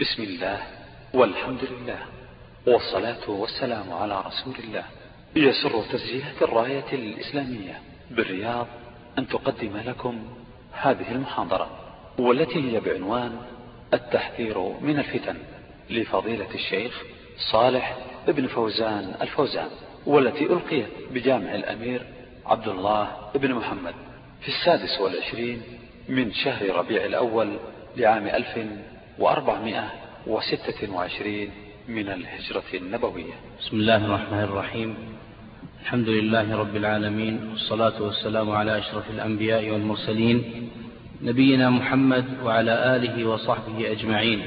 بسم الله والحمد لله والصلاة والسلام على رسول الله. يسر تسجيلات الراية الإسلامية بالرياض أن تقدم لكم هذه المحاضرة والتي هي بعنوان التحذير من الفتن لفضيلة الشيخ صالح ابن فوزان الفوزان والتي ألقيت بجامع الأمير عبد الله بن محمد في السادس والعشرين من شهر ربيع الأول لعام ألف وأربعمائة وستة وعشرين من الهجرة النبوية. بسم الله الرحمن الرحيم. الحمد لله رب العالمين والصلاة والسلام على أشرف الأنبياء والمرسلين نبينا محمد وعلى آله وصحبه أجمعين.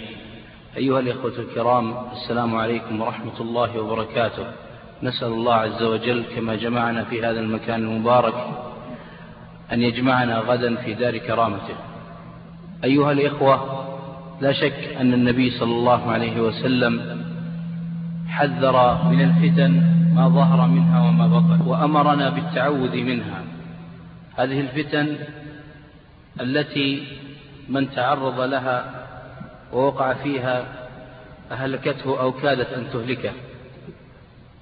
أيها الإخوة الكرام السلام عليكم ورحمة الله وبركاته. نسأل الله عز وجل كما جمعنا في هذا المكان المبارك أن يجمعنا غدا في دار كرامته. أيها الإخوة لا شك أن النبي صلى الله عليه وسلم حذر من الفتن ما ظهر منها وما بطن وأمرنا بالتعوذ منها. هذه الفتن التي من تعرض لها ووقع فيها أهلكته أو كادت أن تهلكه.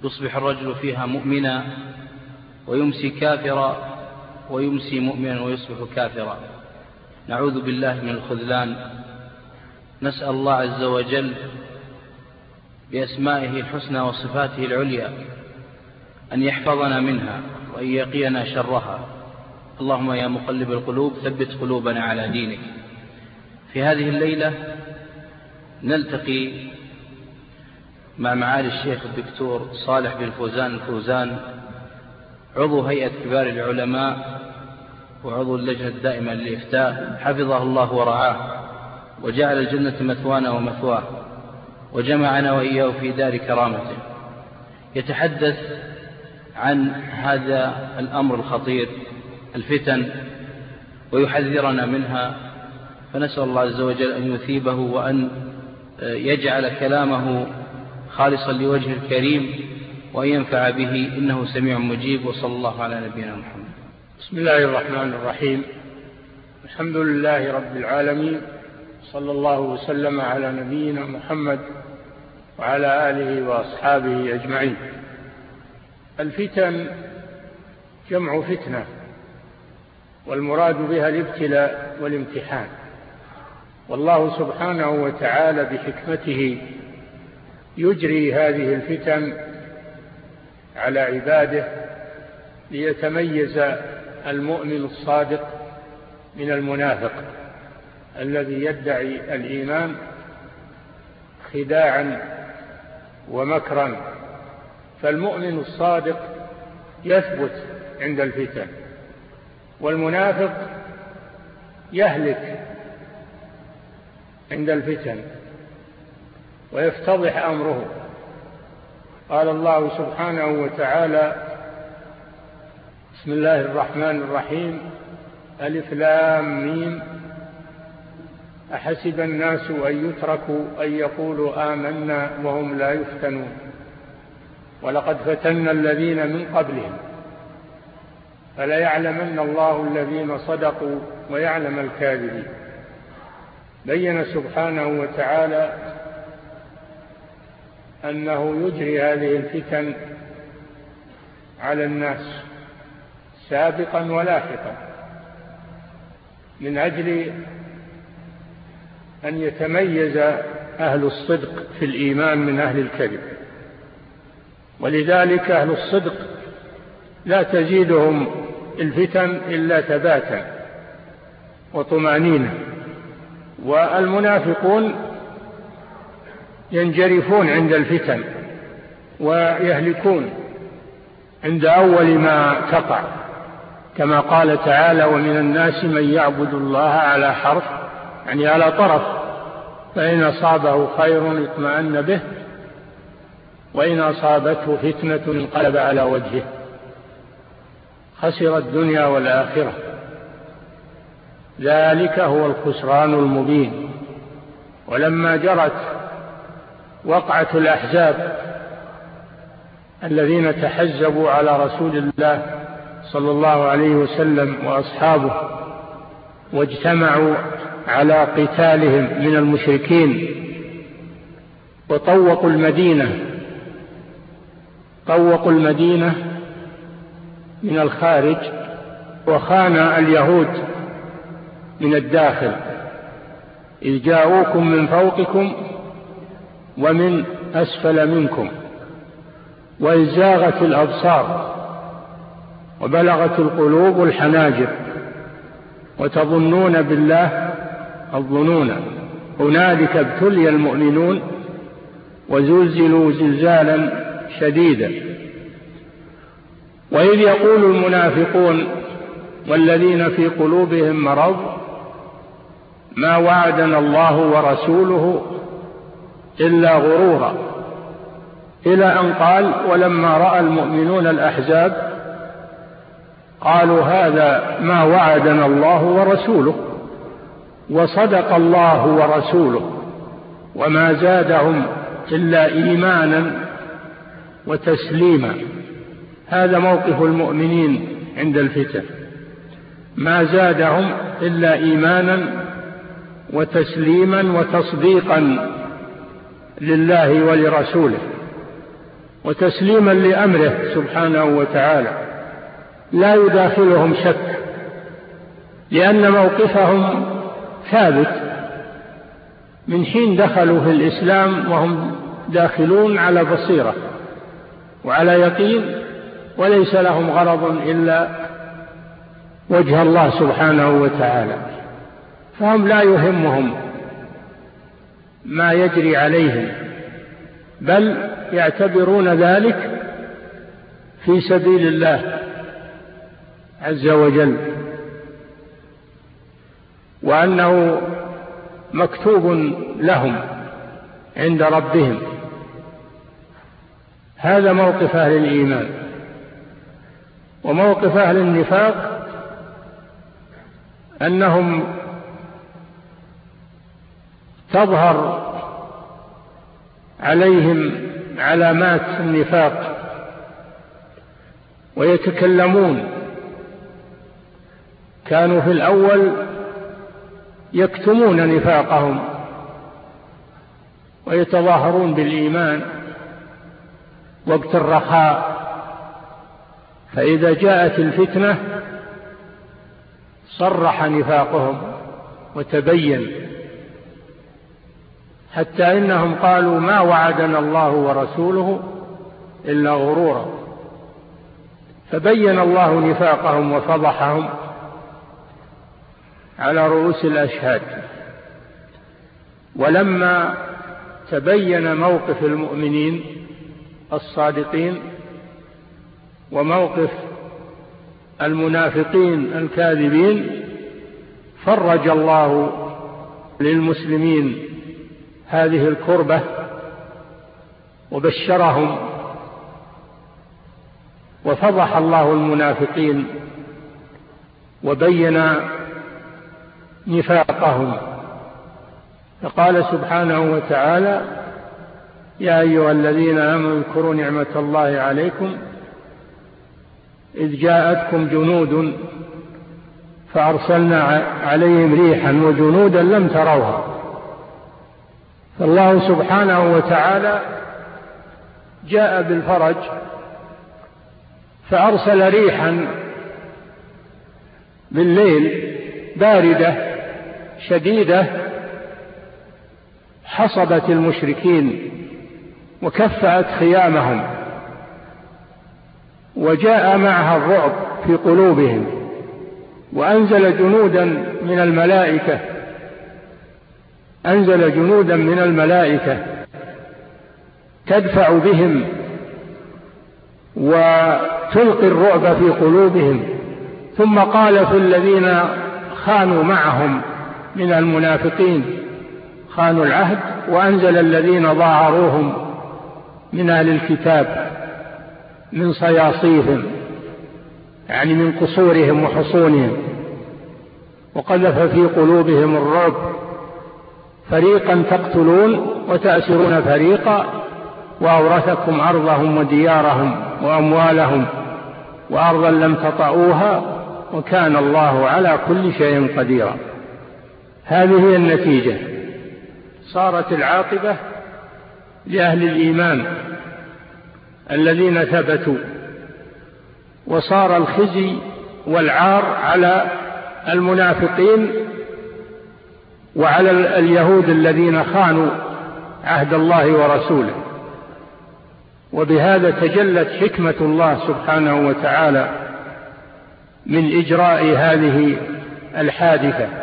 يصبح الرجل فيها مؤمنا ويمسي كافرا ويمسي مؤمنا ويصبح كافرا. نعوذ بالله من الخذلان. نسأل الله عز وجل بأسمائه الحسنى وصفاته العليا أن يحفظنا منها وأن يقينا شرها. اللهم يا مقلب القلوب ثبت قلوبنا على دينك. في هذه الليلة نلتقي مع معالي الشيخ الدكتور صالح بن فوزان الفوزان عضو هيئة كبار العلماء وعضو اللجنة الدائمة للإفتاء. حفظه الله ورعاه. وجعل الجنة مثوانا ومثواه وجمعنا وإياه في دار كرامته. يتحدث عن هذا الأمر الخطير الفتن ويحذرنا منها. فنسأل الله عز وجل أن يثيبه وأن يجعل كلامه خالصا لوجه الكريم وأن ينفع به. إنه سميع مجيب وصلى الله على نبينا محمد. بسم الله الرحمن الرحيم. الحمد لله رب العالمين صلى الله وسلم على نبينا محمد وعلى آله وأصحابه أجمعين. الفتن جمع فتنة والمراد بها الابتلاء والامتحان. والله سبحانه وتعالى بحكمته يجري هذه الفتن على عباده ليتميز المؤمن الصادق من المنافق. الذي يدعي الإيمان خداعا ومكرا. فالمؤمن الصادق يثبت عند الفتن والمنافق يهلك عند الفتن ويفتضح أمره. قال الله سبحانه وتعالى بسم الله الرحمن الرحيم ألف لام ميم. أحسب الناس أن يتركوا أن يقولوا آمنا وهم لا يفتنون. ولقد فتنا الذين من قبلهم. فليعلمن الله الذين صدقوا ويعلم الكاذبين. بين سبحانه وتعالى أنه يجري هذه الفتن على الناس سابقا ولاحقا من أجل أن يتميز أهل الصدق في الإيمان من أهل الكذب. ولذلك أهل الصدق لا تزيدهم الفتن إلا ثباتا وطمأنينة. والمنافقون ينجرفون عند الفتن ويهلكون عند أول ما تقع. كما قال تعالى ومن الناس من يعبد الله على حرف يعني على طرف فإن أصابه خير اطمأن به وإن أصابته فتنة انقلب على وجهه. خسر الدنيا والآخرة. ذلك هو الخسران المبين. ولما جرت وقعة الأحزاب الذين تحزبوا على رسول الله صلى الله عليه وسلم وأصحابه واجتمعوا على قتالهم من المشركين وطوقوا المدينة طوقوا المدينة من الخارج وخان اليهود من الداخل. إذ جاءوكم من فوقكم ومن أسفل منكم وإذ زاغت الأبصار وبلغت القلوب الحناجر وتظنون بالله الظنون. هنالك ابتلي المؤمنون وزلزلوا زلزالا شديدا. وإذ يقول المنافقون والذين في قلوبهم مرض ما وعدنا الله ورسوله إلا غرورا. إلى أن قال ولما رأى المؤمنون الأحزاب قالوا هذا ما وعدنا الله ورسوله. وصدق الله ورسوله وما زادهم إلا إيمانا وتسليما. هذا موقف المؤمنين عند الفتن. ما زادهم إلا إيمانا وتسليما وتصديقا لله ولرسوله وتسليما لأمره سبحانه وتعالى. لا يداخلهم شك لأن موقفهم ثابت من حين دخلوا في الإسلام وهم داخلون على بصيرة وعلى يقين وليس لهم غرض إلا وجه الله سبحانه وتعالى فهم لا يهمهم ما يجري عليهم بل يعتبرون ذلك في سبيل الله عز وجل. وأنه مكتوب لهم عند ربهم. هذا موقف أهل الإيمان. وموقف أهل النفاق أنهم تظهر عليهم علامات النفاق ويتكلمون. كانوا في الأول يكتمون نفاقهم ويتظاهرون بالإيمان وقت الرخاء. فإذا جاءت الفتنة صرح نفاقهم وتبين حتى إنهم قالوا ما وعدنا الله ورسوله إلا غرورا. فبين الله نفاقهم وفضحهم على رؤوس الأشهاد. ولما تبين موقف المؤمنين الصادقين وموقف المنافقين الكاذبين فرج الله للمسلمين هذه الكربة وبشرهم وفضح الله المنافقين وبين نفاقهم. فقال سبحانه وتعالى يا أيها الذين آمنوا اذكروا نعمة الله عليكم. إذ جاءتكم جنود فأرسلنا عليهم ريحا وجنودا لم تروها. فالله سبحانه وتعالى جاء بالفرج فأرسل ريحا بالليل باردة شديدة حصبت المشركين وكفأت خيامهم وجاء معها الرعب في قلوبهم وأنزل جنودا من الملائكة أنزل جنودا من الملائكة تدفع بهم وتلقي الرعب في قلوبهم ثم قال في الذين خانوا معهم من المنافقين خانوا العهد وأنزل الذين ظاهروهم من أهل الكتاب من صياصيهم يعني من قصورهم وحصونهم وقذف في قلوبهم الرعب. فريقا تقتلون وتأسرون فريقا وأورثكم أرضهم وديارهم وأموالهم وأرضا لم تطئوها وكان الله على كل شيء قديرا. هذه هي النتيجة. صارت العاقبة لأهل الإيمان الذين ثبتوا وصار الخزي والعار على المنافقين وعلى اليهود الذين خانوا عهد الله ورسوله. وبهذا تجلت حكمة الله سبحانه وتعالى من إجراء هذه الحادثة.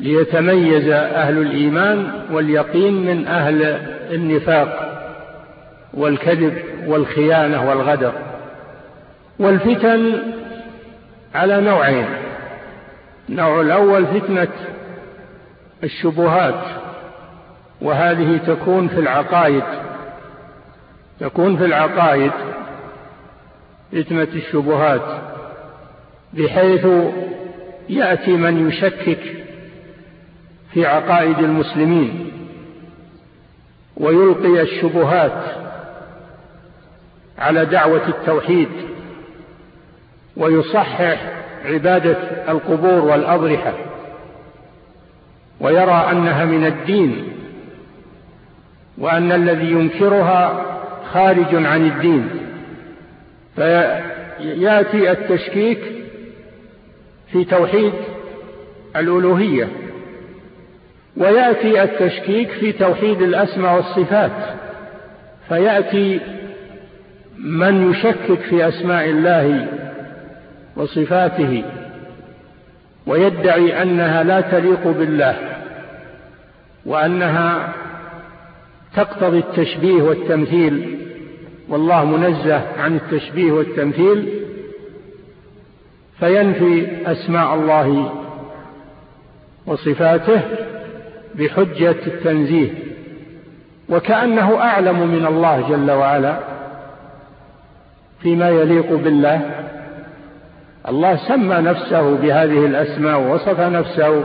ليتميز أهل الإيمان واليقين من أهل النفاق والكذب والخيانة والغدر والفتن على نوعين. النوع الأول فتنة الشبهات وهذه تكون في العقائد. تكون في العقائد فتنة الشبهات بحيث يأتي من يشكك في عقائد المسلمين ويلقي الشبهات على دعوة التوحيد ويصحح عبادة القبور والأضرحة ويرى أنها من الدين وأن الذي ينكرها خارج عن الدين. فيأتي التشكيك في توحيد الألوهية. ويأتي التشكيك في توحيد الأسماء والصفات فيأتي من يشكك في أسماء الله وصفاته ويدعي أنها لا تليق بالله وأنها تقتضي التشبيه والتمثيل والله منزه عن التشبيه والتمثيل فينفي أسماء الله وصفاته بحجة التنزيه وكأنه أعلم من الله جل وعلا فيما يليق بالله. الله سمى نفسه بهذه الأسماء ووصف نفسه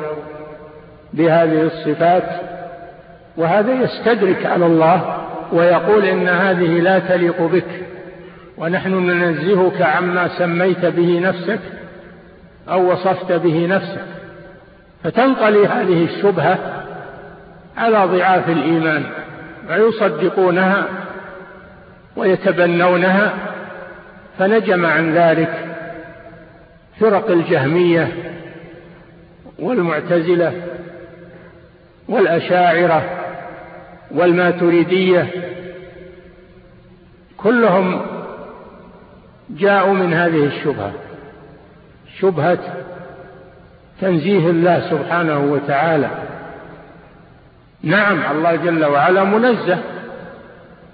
بهذه الصفات وهذا يستدرك على الله ويقول إن هذه لا تليق بك ونحن ننزهك عما سميت به نفسك أو وصفت به نفسك. فتنقلي هذه الشبهة على ضعاف الإيمان ويصدقونها ويتبنونها فنجم عن ذلك فرق الجهمية والمعتزلة والأشاعرة والماتريدية كلهم جاءوا من هذه الشبهة شبهة تنزيه الله سبحانه وتعالى. نعم الله جل وعلا منزه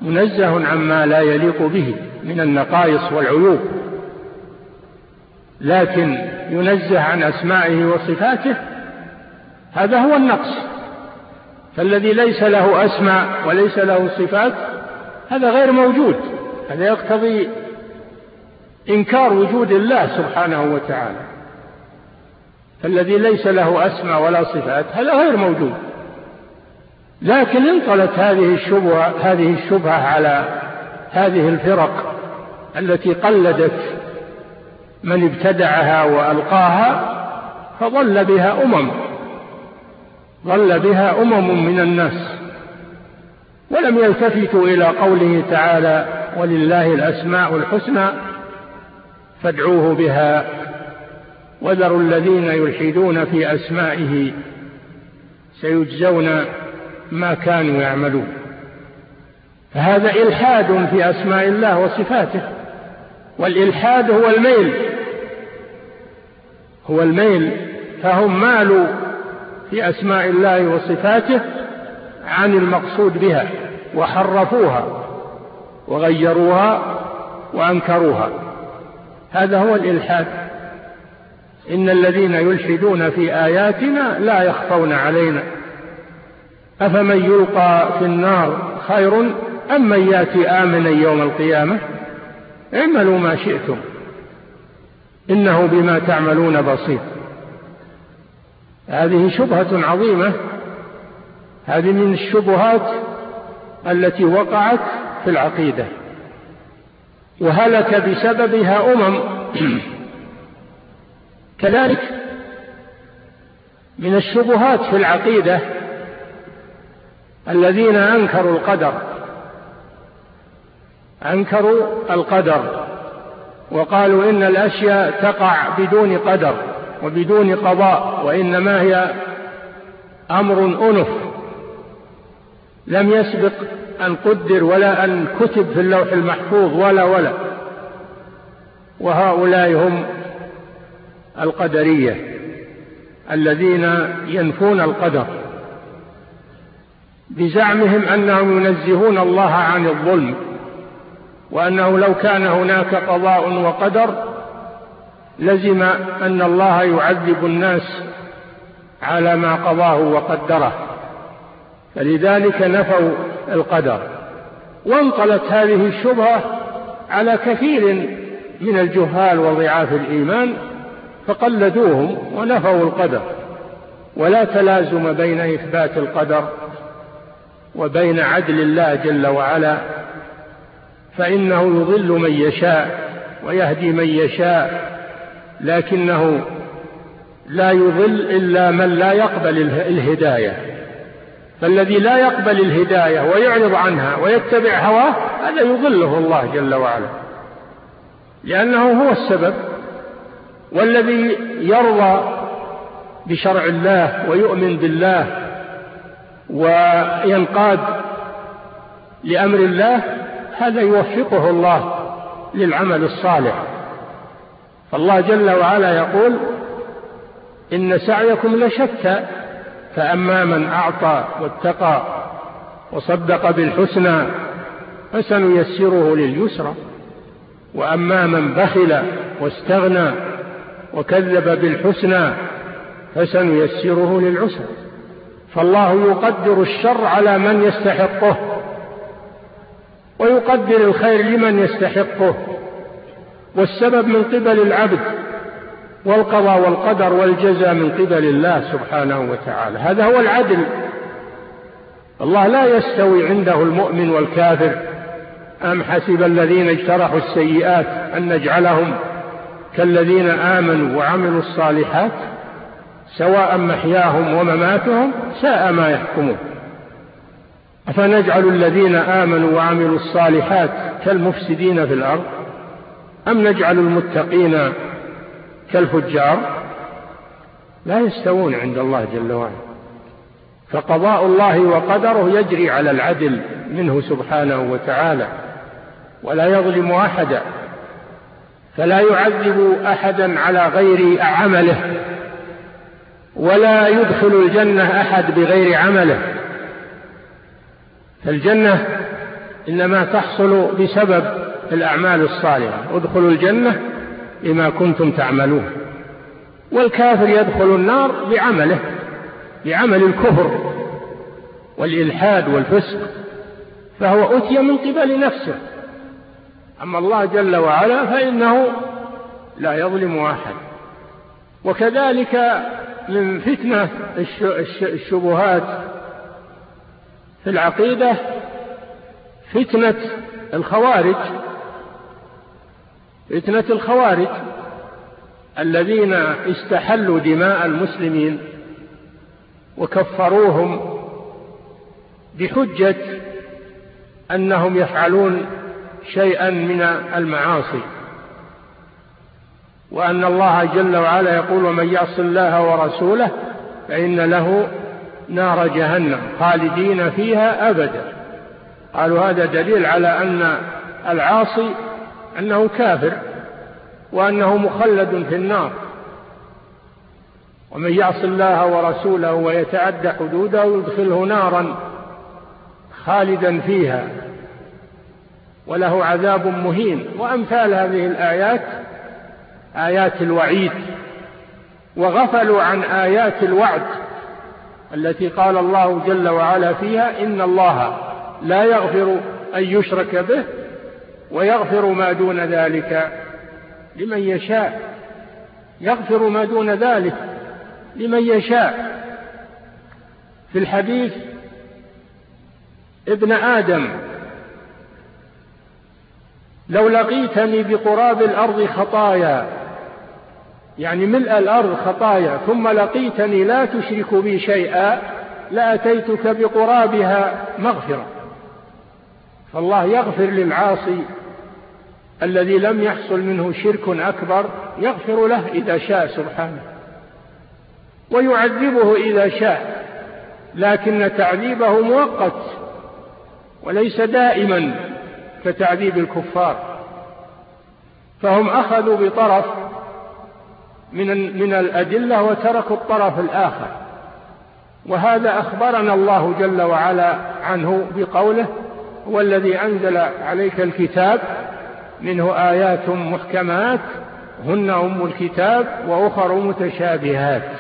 منزه عما لا يليق به من النقائص والعيوب. لكن ينزه عن أسمائه وصفاته هذا هو النقص. فالذي ليس له أسماء وليس له صفات هذا غير موجود. هذا يقتضي إنكار وجود الله سبحانه وتعالى. فالذي ليس له أسماء ولا صفات هذا غير موجود. لكن انطلت هذه الشبهة هذه الشبهة على هذه الفرق التي قلدت من ابتدعها وألقاها فضل بها أمم. ضل بها أمم من الناس. ولم يلتفتوا إلى قوله تعالى ولله الأسماء الحسنى فادعوه بها. وذروا الذين يلحدون في أسمائه سيجزون ما كانوا يعملون. فهذا إلحاد في أسماء الله وصفاته. والإلحاد هو الميل. هو الميل. فهم مالوا في أسماء الله وصفاته عن المقصود بها وحرفوها وغيروها وأنكروها. هذا هو الإلحاد. إن الذين يلحدون في آياتنا لا يخفون علينا. أفمن يلقى في النار خير أم من يأتي آمنا يوم القيامة؟ اعملوا ما شئتم. إنه بما تعملون بصير. هذه شبهة عظيمة. هذه من الشبهات التي وقعت في العقيدة. وهلك بسببها أمم. كذلك من الشبهات في العقيدة الذين أنكروا القدر. أنكروا القدر. وقالوا إن الأشياء تقع بدون قدر وبدون قضاء وإنما هي أمر أنف. لم يسبق أن قدر ولا أن كتب في اللوح المحفوظ ولا ولا. وهؤلاء هم القدرية الذين ينفون القدر. بزعمهم أنهم ينزهون الله عن الظلم وأنه لو كان هناك قضاء وقدر لزم أن الله يعذب الناس على ما قضاه وقدره. فلذلك نفوا القدر وانقلت هذه الشبهة على كثير من الجهال وضعاف الإيمان فقلدوهم ونفوا القدر. ولا تلازم بين إثبات القدر وبين عدل الله جل وعلا فإنه يضل من يشاء ويهدي من يشاء لكنه لا يضل إلا من لا يقبل الهداية. فالذي لا يقبل الهداية ويعرض عنها ويتبع هواه هذا يضله الله جل وعلا. لأنه هو السبب والذي يرضى بشرع الله ويؤمن بالله وينقاد لأمر الله هذا يوفقه الله للعمل الصالح. فالله جل وعلا يقول إن سعيكم لشتى فأما من أعطى واتقى وصدق بالحسنى فسنيسره لليسرى وأما من بخل واستغنى وكذب بالحسنى فسنيسره للعسرى. فالله يقدر الشر على من يستحقه ويقدر الخير لمن يستحقه والسبب من قبل العبد والقضاء والقدر والجزاء من قبل الله سبحانه وتعالى. هذا هو العدل. الله لا يستوي عنده المؤمن والكافر. أم حسب الذين اجترحوا السيئات أن نجعلهم كالذين آمنوا وعملوا الصالحات؟ سواء محياهم ومماتهم ساء ما يحكمون. أفنجعل الذين آمنوا وعملوا الصالحات كالمفسدين في الأرض؟ أم نجعل المتقين كالفجار؟ لا يستوون عند الله جل وعلا. فقضاء الله وقدره يجري على العدل منه سبحانه وتعالى ولا يظلم أحدا فلا يعذب أحدا على غير عمله. ولا يدخل الجنة أحد بغير عمله. فالجنة إنما تحصل بسبب الأعمال الصالحة. ادخلوا الجنة بما كنتم تعملون. والكافر يدخل النار بعمله بعمل الكفر والإلحاد والفسق فهو أتي من قبل نفسه. أما الله جل وعلا فإنه لا يظلم أحد. وكذلك من فتنة الشبهات في العقيدة فتنة الخوارج فتنة الخوارج الذين استحلوا دماء المسلمين وكفروهم بحجة أنهم يفعلون شيئا من المعاصي. وأن الله جل وعلا يقول ومن يعص الله ورسوله فإن له نار جهنم خالدين فيها أبدا. قالوا هذا دليل على أن العاصي أنه كافر وأنه مخلد في النار. ومن يعص الله ورسوله ويتعدى حدوده يدخله نارا خالدا فيها وله عذاب مهين. وأمثال هذه الآيات آيات الوعيد وغفلوا عن آيات الوعد التي قال الله جل وعلا فيها إن الله لا يغفر أن يشرك به ويغفر ما دون ذلك. لمن يشاء يغفر ما دون ذلك. لمن يشاء. في الحديث ابن آدم لو لقيتني بقراب الأرض خطايا يعني ملء الأرض خطايا ثم لقيتني لا تشرك بي شيئا لأتيتك بقرابها مغفرة. فالله يغفر للعاصي الذي لم يحصل منه شرك أكبر يغفر له إذا شاء سبحانه ويعذبه إذا شاء. لكن تعذيبه مؤقت وليس دائما كتعذيب الكفار. فهم أخذوا بطرف من من الأدلة وتركوا الطرف الآخر. وهذا أخبرنا الله جل وعلا عنه بقوله هو الذي أنزل عليك الكتاب منه آيات محكمات هن أم الكتاب وأخر متشابهات.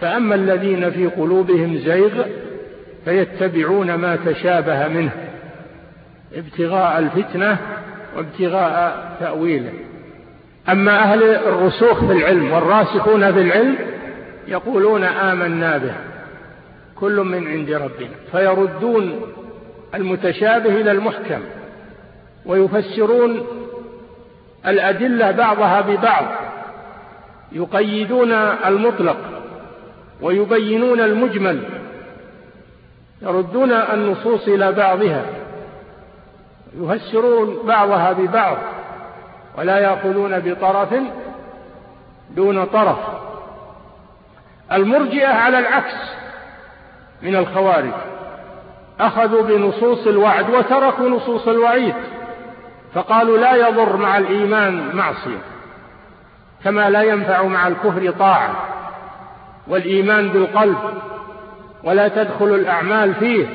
فأما الذين في قلوبهم زيغ فيتبعون ما تشابه منه ابتغاء الفتنة وابتغاء تأويله. أما أهل الرسوخ في العلم والراسخون في العلم يقولون آمنا به كل من عند ربنا فيردون المتشابه إلى المحكم ويفسرون الأدلة بعضها ببعض يقيدون المطلق ويبينون المجمل يردون النصوص إلى بعضها يفسرون بعضها ببعض. ولا يأخذون بطرف دون طرف. المرجئة على العكس من الخوارج. أخذوا بنصوص الوعد وتركوا نصوص الوعيد فقالوا لا يضر مع الإيمان معصية كما لا ينفع مع الكفر طاعة والإيمان بالقلب ولا تدخل الأعمال فيه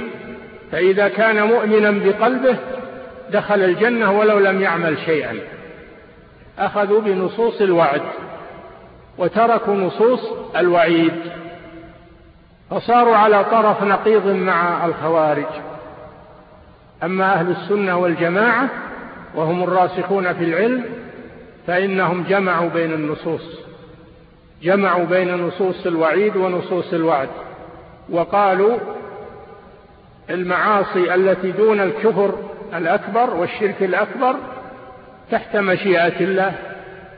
فإذا كان مؤمنا بقلبه دخل الجنة ولو لم يعمل شيئا. أخذوا بنصوص الوعد وتركوا نصوص الوعيد فصاروا على طرف نقيض مع الخوارج. أما أهل السنة والجماعة وهم الراسخون في العلم فإنهم جمعوا بين النصوص جمعوا بين نصوص الوعيد ونصوص الوعد وقالوا المعاصي التي دون الكفر الأكبر والشرك الأكبر تحت مشيئة الله.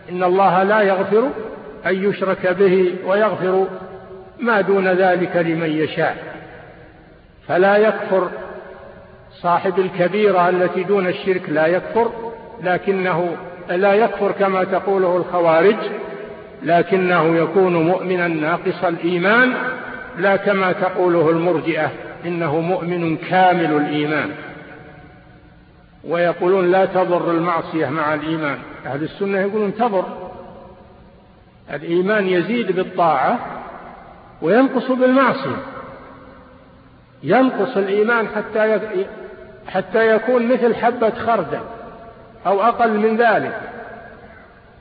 إن الله لا يغفر أن يشرك به ويغفر ما دون ذلك لمن يشاء. فلا يكفر صاحب الكبيرة التي دون الشرك لا يكفر لكنه لا يكفر كما تقوله الخوارج لكنه يكون مؤمنا ناقص الإيمان لا كما تقوله المرجئة إنه مؤمن كامل الإيمان. ويقولون لا تضر المعصية مع الإيمان. أهل السنة يقولون تضر. الإيمان يزيد بالطاعة وينقص بالمعصية. ينقص الإيمان حتى حتى يكون مثل حبة خردل أو أقل من ذلك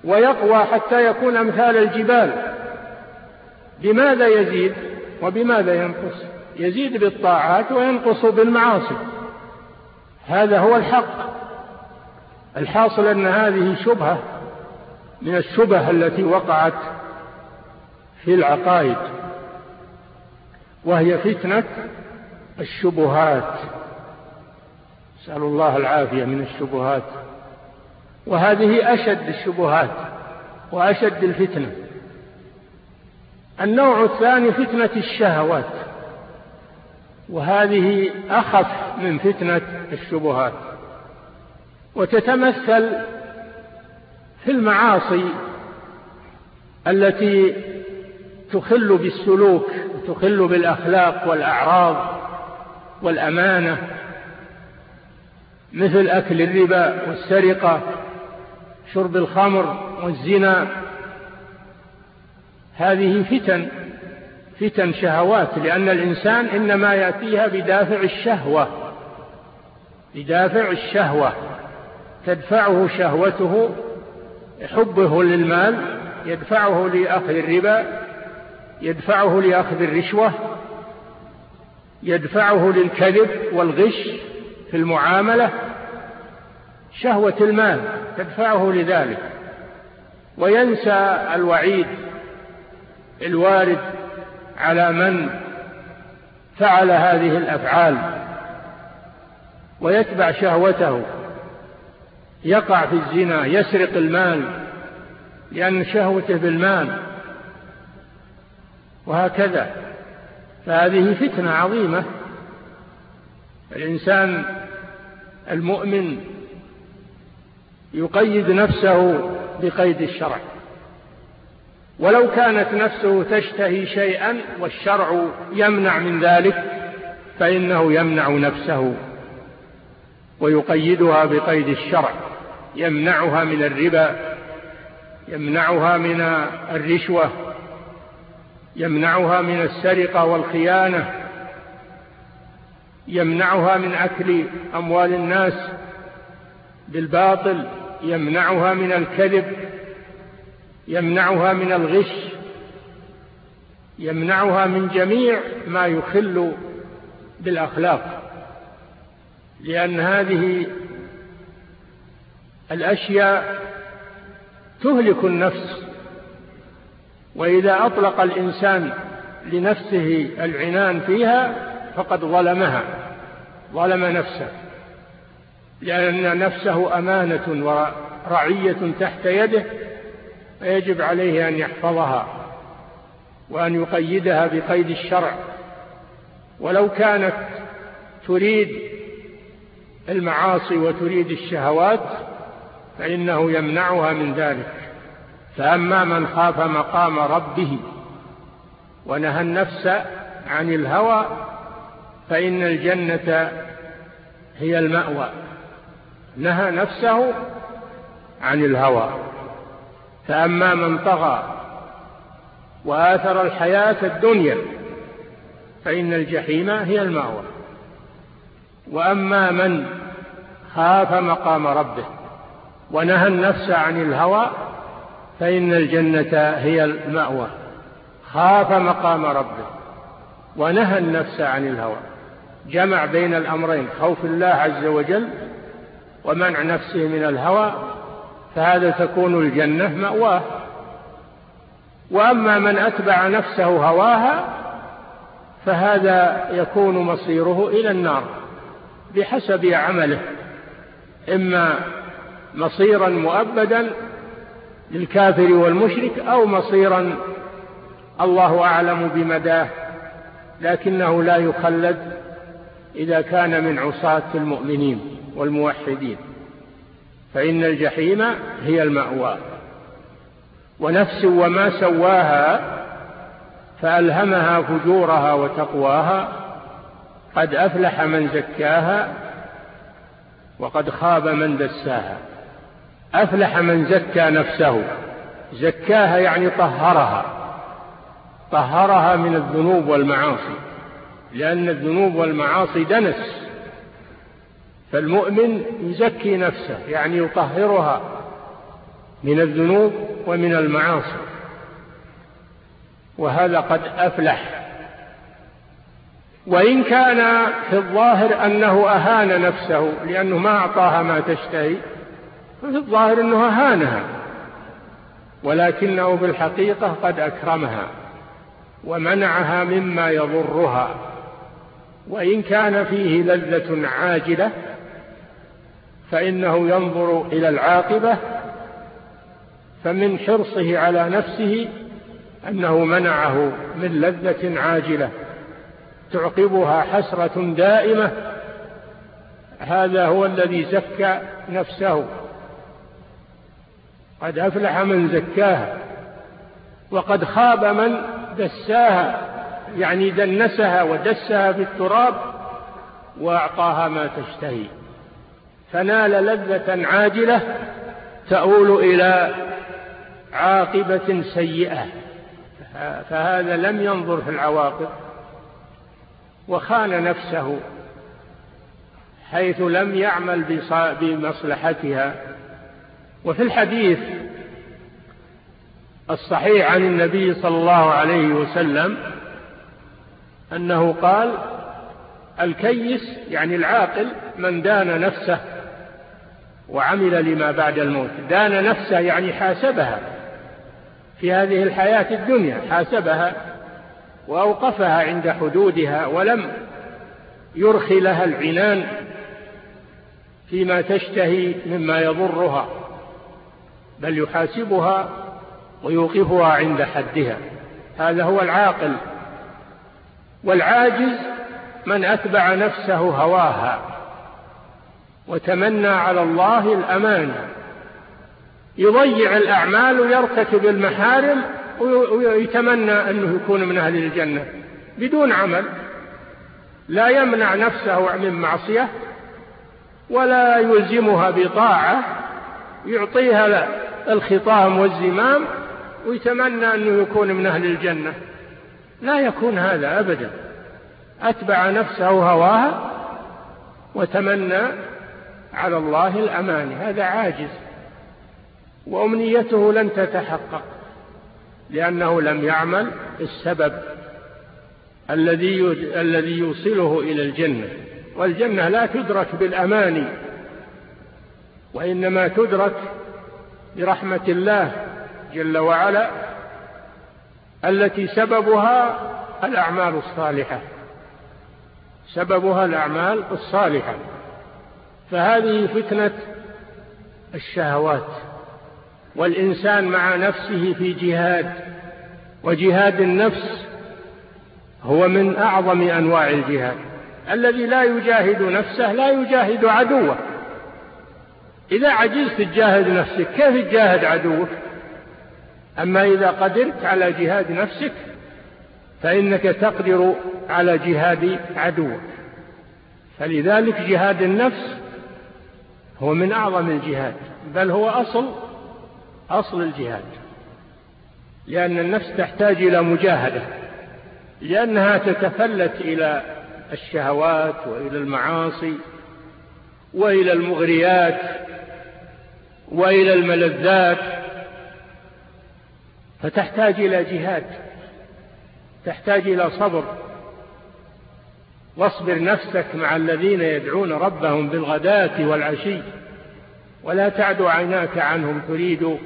ويقوى حتى يكون أمثال الجبال. بماذا يزيد وبماذا ينقص؟ يزيد بالطاعات وينقص بالمعاصي. هذا هو الحق. الحاصل أن هذه شبهة من الشبه التي وقعت في العقائد وهي فتنة الشبهات. نسأل الله العافية من الشبهات. وهذه أشد الشبهات وأشد الفتنة. النوع الثاني فتنة الشهوات. وهذه أخف من فتنة الشبهات. وتتمثل في المعاصي التي تخل بالسلوك وتخل بالأخلاق والأعراض والأمانة مثل أكل الربا والسرقة شرب الخمر والزنا. هذه فتن فتن شهوات لأن الإنسان إنما يأتيها بدافع الشهوة بدافع الشهوة تدفعه شهوته حبه للمال يدفعه لأخذ الربا يدفعه لأخذ الرشوة يدفعه للكذب والغش في المعاملة. شهوة المال تدفعه لذلك. وينسى الوعيد الوارد على من فعل هذه الأفعال ويتبع شهوته يقع في الزنا يسرق المال لأن شهوته بالمال وهكذا. فهذه فتنة عظيمة. الإنسان المؤمن يقيد نفسه بقيد الشرع. ولو كانت نفسه تشتهي شيئا والشرع يمنع من ذلك فإنه يمنع نفسه ويقيدها بقيد الشرع. يمنعها من الربا يمنعها من الرشوة يمنعها من السرقة والخيانة يمنعها من أكل أموال الناس بالباطل يمنعها من الكذب. يمنعها من الغش يمنعها من جميع ما يخل بالأخلاق لأن هذه الأشياء تهلك النفس وإذا أطلق الإنسان لنفسه العنان فيها فقد ظلمها ظلم نفسه لأن نفسه أمانة ورعية تحت يده فيجب عليه أن يحفظها وأن يقيدها بقيد الشرع. ولو كانت تريد المعاصي وتريد الشهوات فإنه يمنعها من ذلك. فأما من خاف مقام ربه ونهى النفس عن الهوى فإن الجنة هي المأوى. نهى نفسه عن الهوى. فأما من طغى وآثر الحياة الدنيا فإن الجحيم هي المأوى. وأما من خاف مقام ربه ونهى النفس عن الهوى فإن الجنة هي المأوى. خاف مقام ربه ونهى النفس عن الهوى. جمع بين الأمرين خوف الله عز وجل ومنع نفسه من الهوى فهذا تكون الجنة مأواه. وأما من أتبع نفسه هواها فهذا يكون مصيره إلى النار بحسب عمله. إما مصيرا مؤبدا للكافر والمشرك أو مصيرا الله أعلم بمداه لكنه لا يخلد إذا كان من عصاة المؤمنين والموحدين. فإن الجحيم هي المأوى. ونفس وما سواها فألهمها فجورها وتقواها قد أفلح من زكاها وقد خاب من دساها. أفلح من زكى نفسه. زكاها يعني طهرها. طهرها من الذنوب والمعاصي لأن الذنوب والمعاصي دنس. فالمؤمن يزكي نفسه يعني يطهرها من الذنوب ومن المعاصي. وهذا قد أفلح. وإن كان في الظاهر أنه أهان نفسه لأنه ما أعطاها ما تشتهي ففي الظاهر أنه أهانها. ولكنه في الحقيقة قد أكرمها ومنعها مما يضرها. وإن كان فيه لذة عاجلة فإنه ينظر إلى العاقبة فمن حرصه على نفسه أنه منعه من لذة عاجلة تعقبها حسرة دائمة. هذا هو الذي زكى نفسه. قد أفلح من زكاها وقد خاب من دساها يعني دنسها ودسها في التراب وأعطاها ما تشتهي. فنال لذة عاجلة تؤول إلى عاقبة سيئة. فهذا لم ينظر في العواقب وخان نفسه حيث لم يعمل بمصلحتها. وفي الحديث الصحيح عن النبي صلى الله عليه وسلم أنه قال الكيس يعني العاقل من دان نفسه وعمل لما بعد الموت. دان نفسه يعني حاسبها في هذه الحياة الدنيا حاسبها وأوقفها عند حدودها ولم يرخي لها العنان فيما تشتهي مما يضرها بل يحاسبها ويوقفها عند حدها. هذا هو العاقل. والعاجز من أتبع نفسه هواها. وتمنى على الله الأمان. يضيع الأعمال ويرتكب المحارم ويتمنى أنه يكون من أهل الجنة بدون عمل. لا يمنع نفسه من معصية ولا يلزمها بطاعة. يعطيها الخطام والزمام ويتمنى أنه يكون من أهل الجنة. لا يكون هذا أبدا. أتبع نفسه هواها وتمنى على الله الأمان هذا عاجز. وأمنيته لن تتحقق لأنه لم يعمل السبب الذي الذي يوصله إلى الجنة. والجنة لا تدرك بالأماني وإنما تدرك برحمة الله جل وعلا التي سببها الأعمال الصالحة. سببها الأعمال الصالحة. فهذه فتنة الشهوات والإنسان مع نفسه في جهاد وجهاد النفس هو من أعظم أنواع الجهاد. الذي لا يجاهد نفسه لا يجاهد عدوه. إذا عجزت تجاهد نفسك كيف تجاهد عدوك؟ أما إذا قدرت على جهاد نفسك فإنك تقدر على جهاد عدوك. فلذلك جهاد النفس هو من أعظم الجهاد بل هو أصل أصل الجهاد. لأن النفس تحتاج إلى مجاهدة لأنها تتفلت إلى الشهوات وإلى المعاصي وإلى المغريات وإلى الملذات. فتحتاج إلى جهاد تحتاج إلى صبر. واصبر نفسك مع الذين يدعون ربهم بالغداة والعشي ولا تعد عيناك عنهم تريد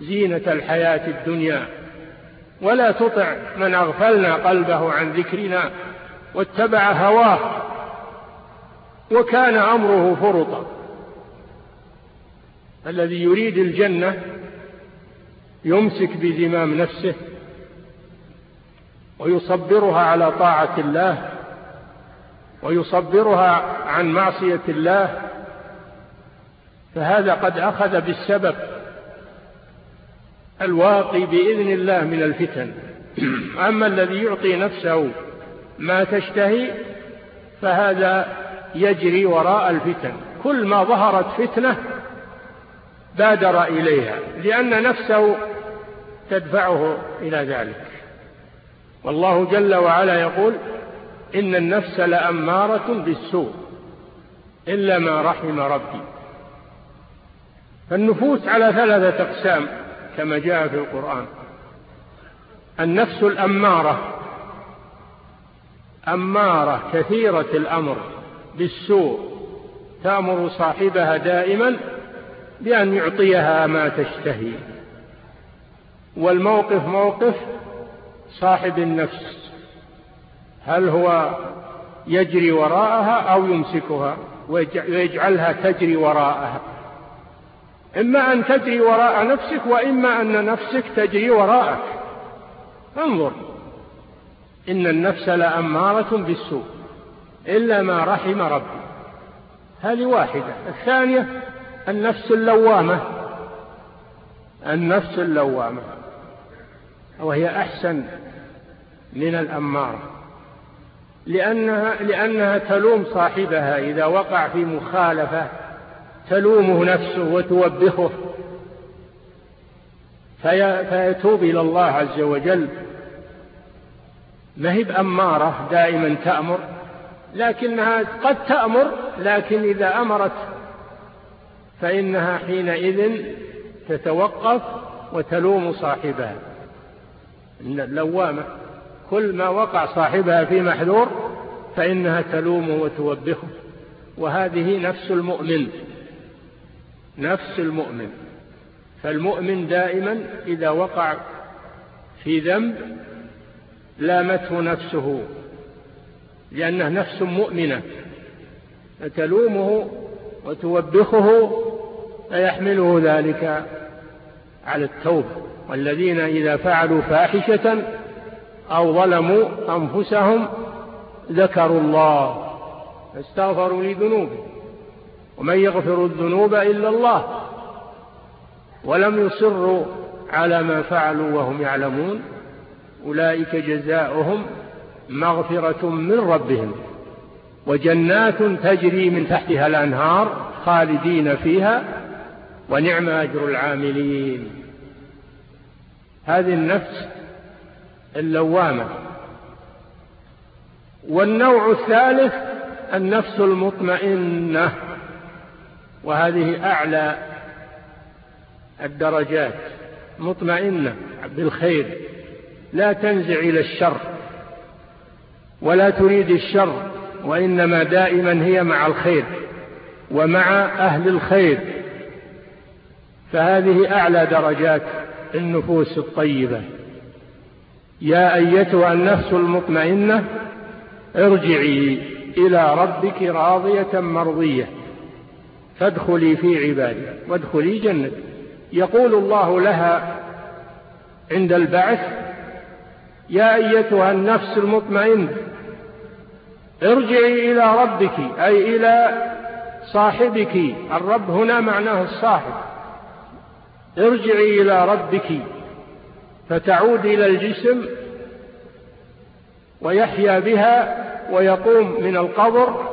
زينة الحياة الدنيا ولا تطع من أغفلنا قلبه عن ذكرنا واتبع هواه وكان أمره فرطا. الذي يريد الجنة يمسك بزمام نفسه ويصبرها على طاعة الله ويصبرها عن معصية الله فهذا قد أخذ بالسبب الواقي بإذن الله من الفتن. أما الذي يعطي نفسه ما تشتهي فهذا يجري وراء الفتن. كل ما ظهرت فتنة بادر إليها لأن نفسه تدفعه إلى ذلك. والله جل وعلا يقول إن النفس لأمارة بالسوء إلا ما رحم ربي. فالنفوس على ثلاثة أقسام كما جاء في القرآن. النفس الأمارة أمارة كثيرة الأمر بالسوء تأمر صاحبها دائما بأن يعطيها ما تشتهي. والموقف موقف صاحب النفس. هل هو يجري وراءها أو يمسكها؟ ويجعلها تجري وراءها. إما أن تجري وراء نفسك وإما أن نفسك تجري وراءك. انظر. إن النفس لأمارة بالسوء إلا ما رحم ربي. هذه واحدة. الثانية النفس اللوامة. النفس اللوامة. وهي أحسن من الأمارة. لأنها, لأنها تلوم صاحبها إذا وقع في مخالفة تلومه نفسه وتوبخه. في فيتوب إلى الله عز وجل. ما هي بأمارة دائما تأمر لكنها قد تأمر لكن إذا أمرت فإنها حينئذ تتوقف وتلوم صاحبها. اللوامة كل ما وقع صاحبها في محذور فإنها تلومه وتوبخه. وهذه نفس المؤمن نفس المؤمن. فالمؤمن دائما إذا وقع في ذنب لامته نفسه لأنه نفس مؤمنة. فتلومه وتوبخه فيحمله ذلك على التوبة. والذين إذا فعلوا فاحشة أو ظلموا أنفسهم ذكروا الله فاستغفروا لذنوبهم ومن يغفر الذنوب إلا الله ولم يصروا على ما فعلوا وهم يعلمون أولئك جزاؤهم مغفرة من ربهم وجنات تجري من تحتها الأنهار خالدين فيها ونعم أجر العاملين. هذه النفس اللوامة. والنوع الثالث النفس المطمئنة وهذه أعلى الدرجات. مطمئنة بالخير لا تنزع إلى الشر ولا تريد الشر وإنما دائما هي مع الخير ومع أهل الخير. فهذه أعلى درجات النفوس الطيبة. يا أيتها النفس المطمئنة ارجعي إلى ربك راضية مرضية. فادخلي في عبادي وادخلي جنتي يقول الله لها عند البعث يا أيتها النفس المطمئنة ارجعي إلى ربك أي إلى صاحبك. الرب هنا معناه الصاحب. ارجعي إلى ربك. فتعود إلى الجسم ويحيا بها ويقوم من القبر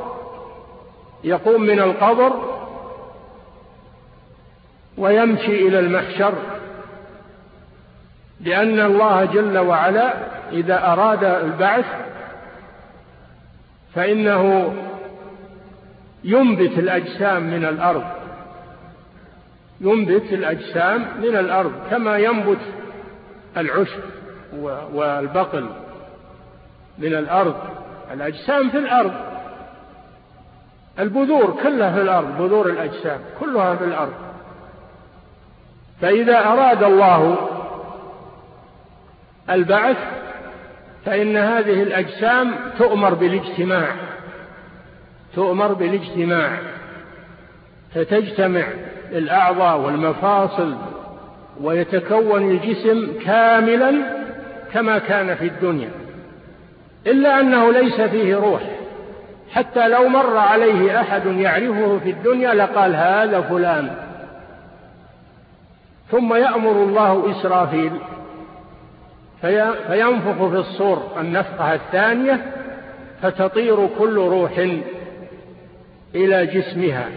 يقوم من القبر ويمشي إلى المحشر لأن الله جل وعلا إذا أراد البعث فإنه ينبت الأجسام من الأرض ينبت الأجسام من الأرض كما ينبت العشب والبقل من الأرض الأجسام في الأرض البذور كلها في الأرض بذور الأجسام كلها في الأرض. فإذا أراد الله البعث فإن هذه الأجسام تؤمر بالاجتماع تؤمر بالاجتماع فتجتمع الأعضاء والمفاصل ويتكون الجسم كاملا كما كان في الدنيا. إلا أنه ليس فيه روح. حتى لو مر عليه أحد يعرفه في الدنيا لقال هذا فلان. ثم يأمر الله إسرافيل. فينفخ في الصور النفخة الثانية فتطير كل روح إلى جسمها.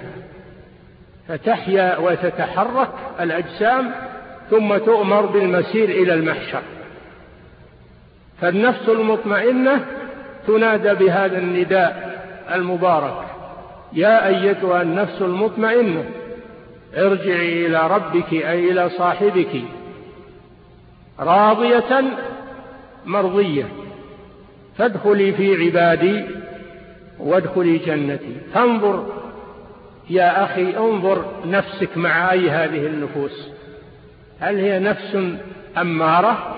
فتحيا وتتحرك الأجسام ثم تؤمر بالمسير إلى المحشر. فالنفس المطمئنة تنادى بهذا النداء المبارك. يا أيتها النفس المطمئنة ارجعي إلى ربك أي إلى صاحبك. راضية مرضية. فادخلي في عبادي وادخلي جنتي. فانظر يا أخي انظر نفسك مع أي هذه النفوس. هل هي نفس أمارة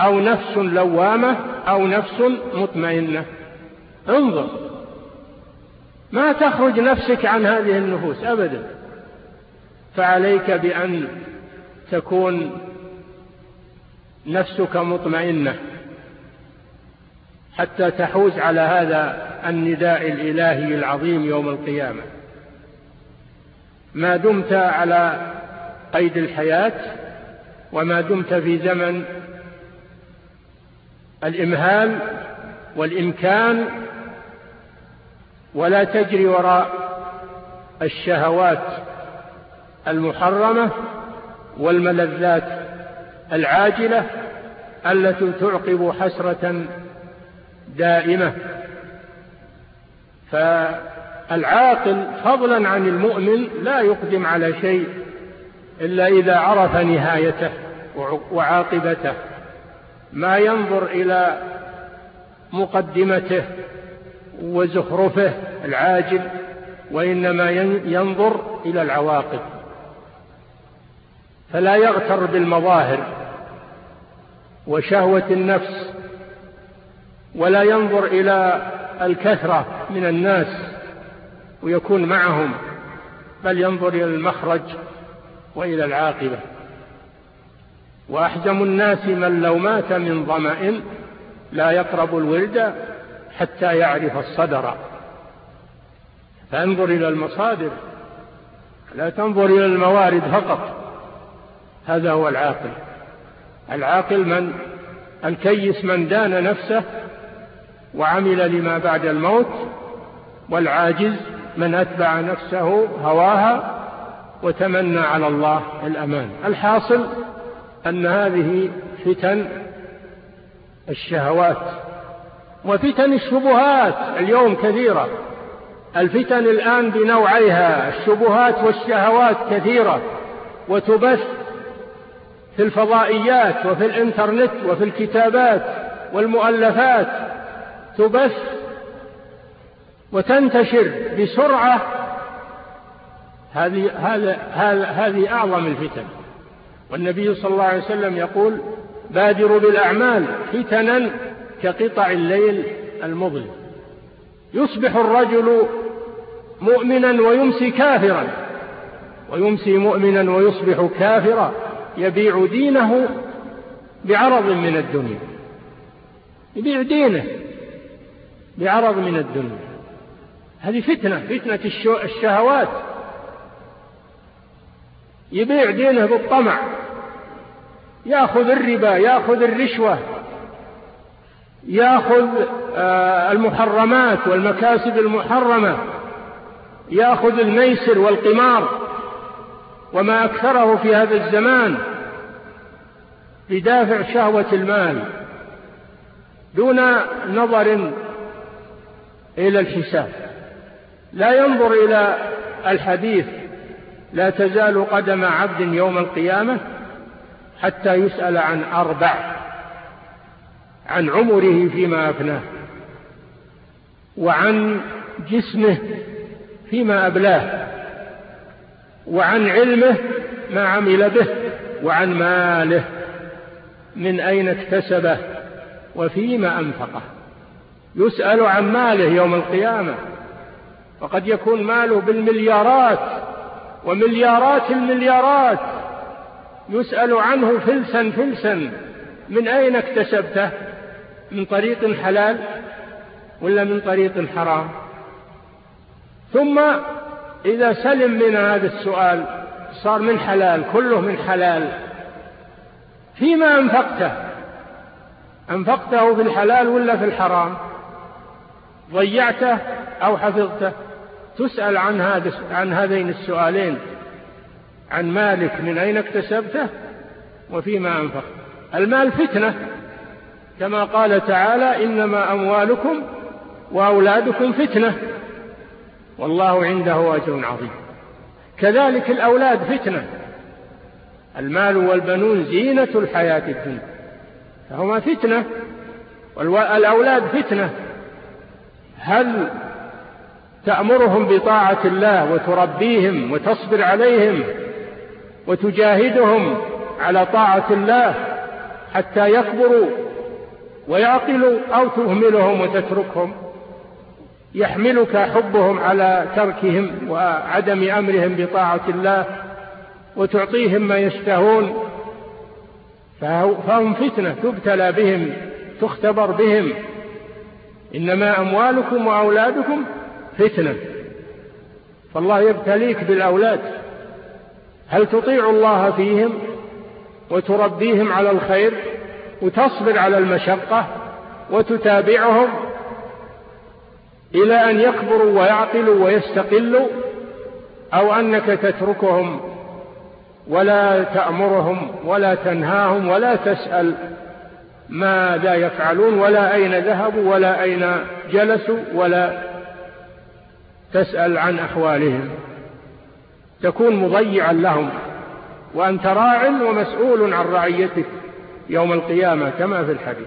أو نفس لوامة أو نفس مطمئنة؟ انظر. ما تخرج نفسك عن هذه النفوس أبدا. فعليك بأن تكون نفسك مطمئنة حتى تحوز على هذا النداء الإلهي العظيم يوم القيامة. ما دمت على قيد الحياة وما دمت في زمن الإمهال والإمكان ولا تجري وراء الشهوات المحرمة والملذات العاجلة التي تعقب حسرة دائمة. فالعاقل فضلا عن المؤمن لا يقدم على شيء إلا إذا عرف نهايته وعاقبته. ما ينظر إلى مقدمته وزخرفه العاجل وإنما ينظر إلى العواقب. فلا يغتر بالمظاهر وشهوة النفس ولا ينظر إلى الكثرة من الناس ويكون معهم بل ينظر إلى المخرج وإلى العاقبة. وأحزم الناس من لو مات من ظمأ لا يقرب الولد حتى يعرف الصدر. فانظر إلى المصادر. لا تنظر إلى الموارد فقط. هذا هو العاقل. العاقل من؟ الكيس من دان نفسه وعمل لما بعد الموت والعاجز من أتبع نفسه هواها وتمنى على الله الأمان. الحاصل أن هذه فتن الشهوات وفتن الشبهات اليوم كثيرة. الفتن الآن بنوعيها الشبهات والشهوات كثيرة. وتبث في الفضائيات وفي الإنترنت وفي الكتابات والمؤلفات. تبث وتنتشر بسرعة هذه هذا هذه أعظم الفتن. والنبي صلى الله عليه وسلم يقول بادروا بالأعمال فتنا كقطع الليل المظلم. يصبح الرجل مؤمنا ويمسي كافرا ويمسي مؤمنا ويصبح كافرا يبيع دينه بعرض من الدنيا. يبيع دينه بعرض من الدنيا. هذه فتنة فتنة الشهوات. يبيع دينه بالطمع. ياخذ الربا ياخذ الرشوة ياخذ آه، المحرمات والمكاسب المحرمة ياخذ الميسر والقمار وما أكثره في هذا الزمان بدافع شهوة المال دون نظر إلى الحساب. لا ينظر إلى الحديث لا تزال قدم عبد يوم القيامة حتى يسأل عن أربع عن عمره فيما أفناه وعن جسمه فيما أبلاه وعن علمه ما عمل به وعن ماله من أين اكتسبه وفيما أنفقه. يسأل عن ماله يوم القيامة وقد يكون ماله بالمليارات. ومليارات المليارات يسأل عنه فلسا فلسا. من أين اكتسبته؟ من طريق حلال ولا من طريق حرام؟ ثم إذا سلم من هذا السؤال صار من حلال كله من حلال. فيما أنفقته؟ أنفقته في الحلال ولا في الحرام؟ ضيعته أو حفظته؟ تسأل عن هذا عن هذين السؤالين. عن مالك من أين اكتسبته وفيما أنفقت المال فتنة. كما قال تعالى إنما أموالكم وأولادكم فتنة. والله عنده أجر عظيم. كذلك الأولاد فتنة. المال والبنون زينة الحياة الدنيا. فهما فتنة. والأولاد فتنة. هل تأمرهم بطاعة الله وتربيهم وتصبر عليهم وتجاهدهم على طاعة الله حتى يكبروا ويعقلوا أو تهملهم وتتركهم. يحملك حبهم على تركهم وعدم أمرهم بطاعة الله وتعطيهم ما يشتهون. فهم فتنة تبتلى بهم تختبر بهم. إنما أموالكم وأولادكم فتنة. فالله يبتليك بالأولاد. هل تطيع الله فيهم وتربيهم على الخير وتصبر على المشقة وتتابعهم إلى أن يكبروا ويعقلوا ويستقلوا أو أنك تتركهم ولا تأمرهم ولا تنهاهم ولا تسأل ماذا يفعلون ولا أين ذهبوا ولا أين جلسوا ولا تسأل عن أحوالهم. تكون مضيعا لهم وأنت راع ومسؤول عن رعيتك يوم القيامة كما في الحديث.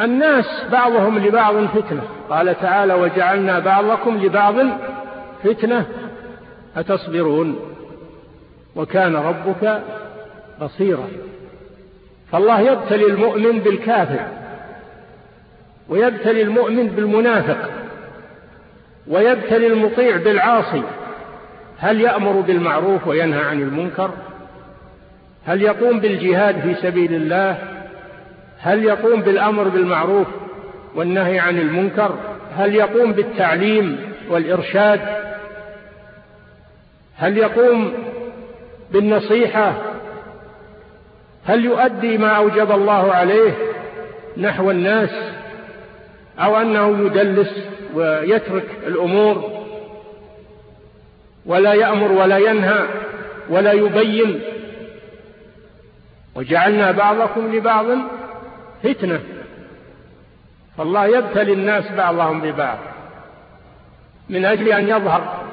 الناس بعضهم لبعض فتنة. قال تعالى وجعلنا بعضكم لبعض فتنة. أتصبرون؟ وكان ربك بصيرا. فالله يبتلي المؤمن بالكافر ويبتلي المؤمن بالمنافق. ويبتلي المطيع بالعاصي. هل يأمر بالمعروف وينهى عن المنكر؟ هل يقوم بالجهاد في سبيل الله؟ هل يقوم بالأمر بالمعروف والنهي عن المنكر؟ هل يقوم بالتعليم والإرشاد؟ هل يقوم بالنصيحة؟ هل يؤدي ما أوجب الله عليه نحو الناس؟ أو أنه يدلس ويترك الأمور ولا يأمر ولا ينهى ولا يبين. وجعلنا بعضكم لبعض فتنة. فالله يبتلي الناس بعضهم ببعض من أجل أن يظهر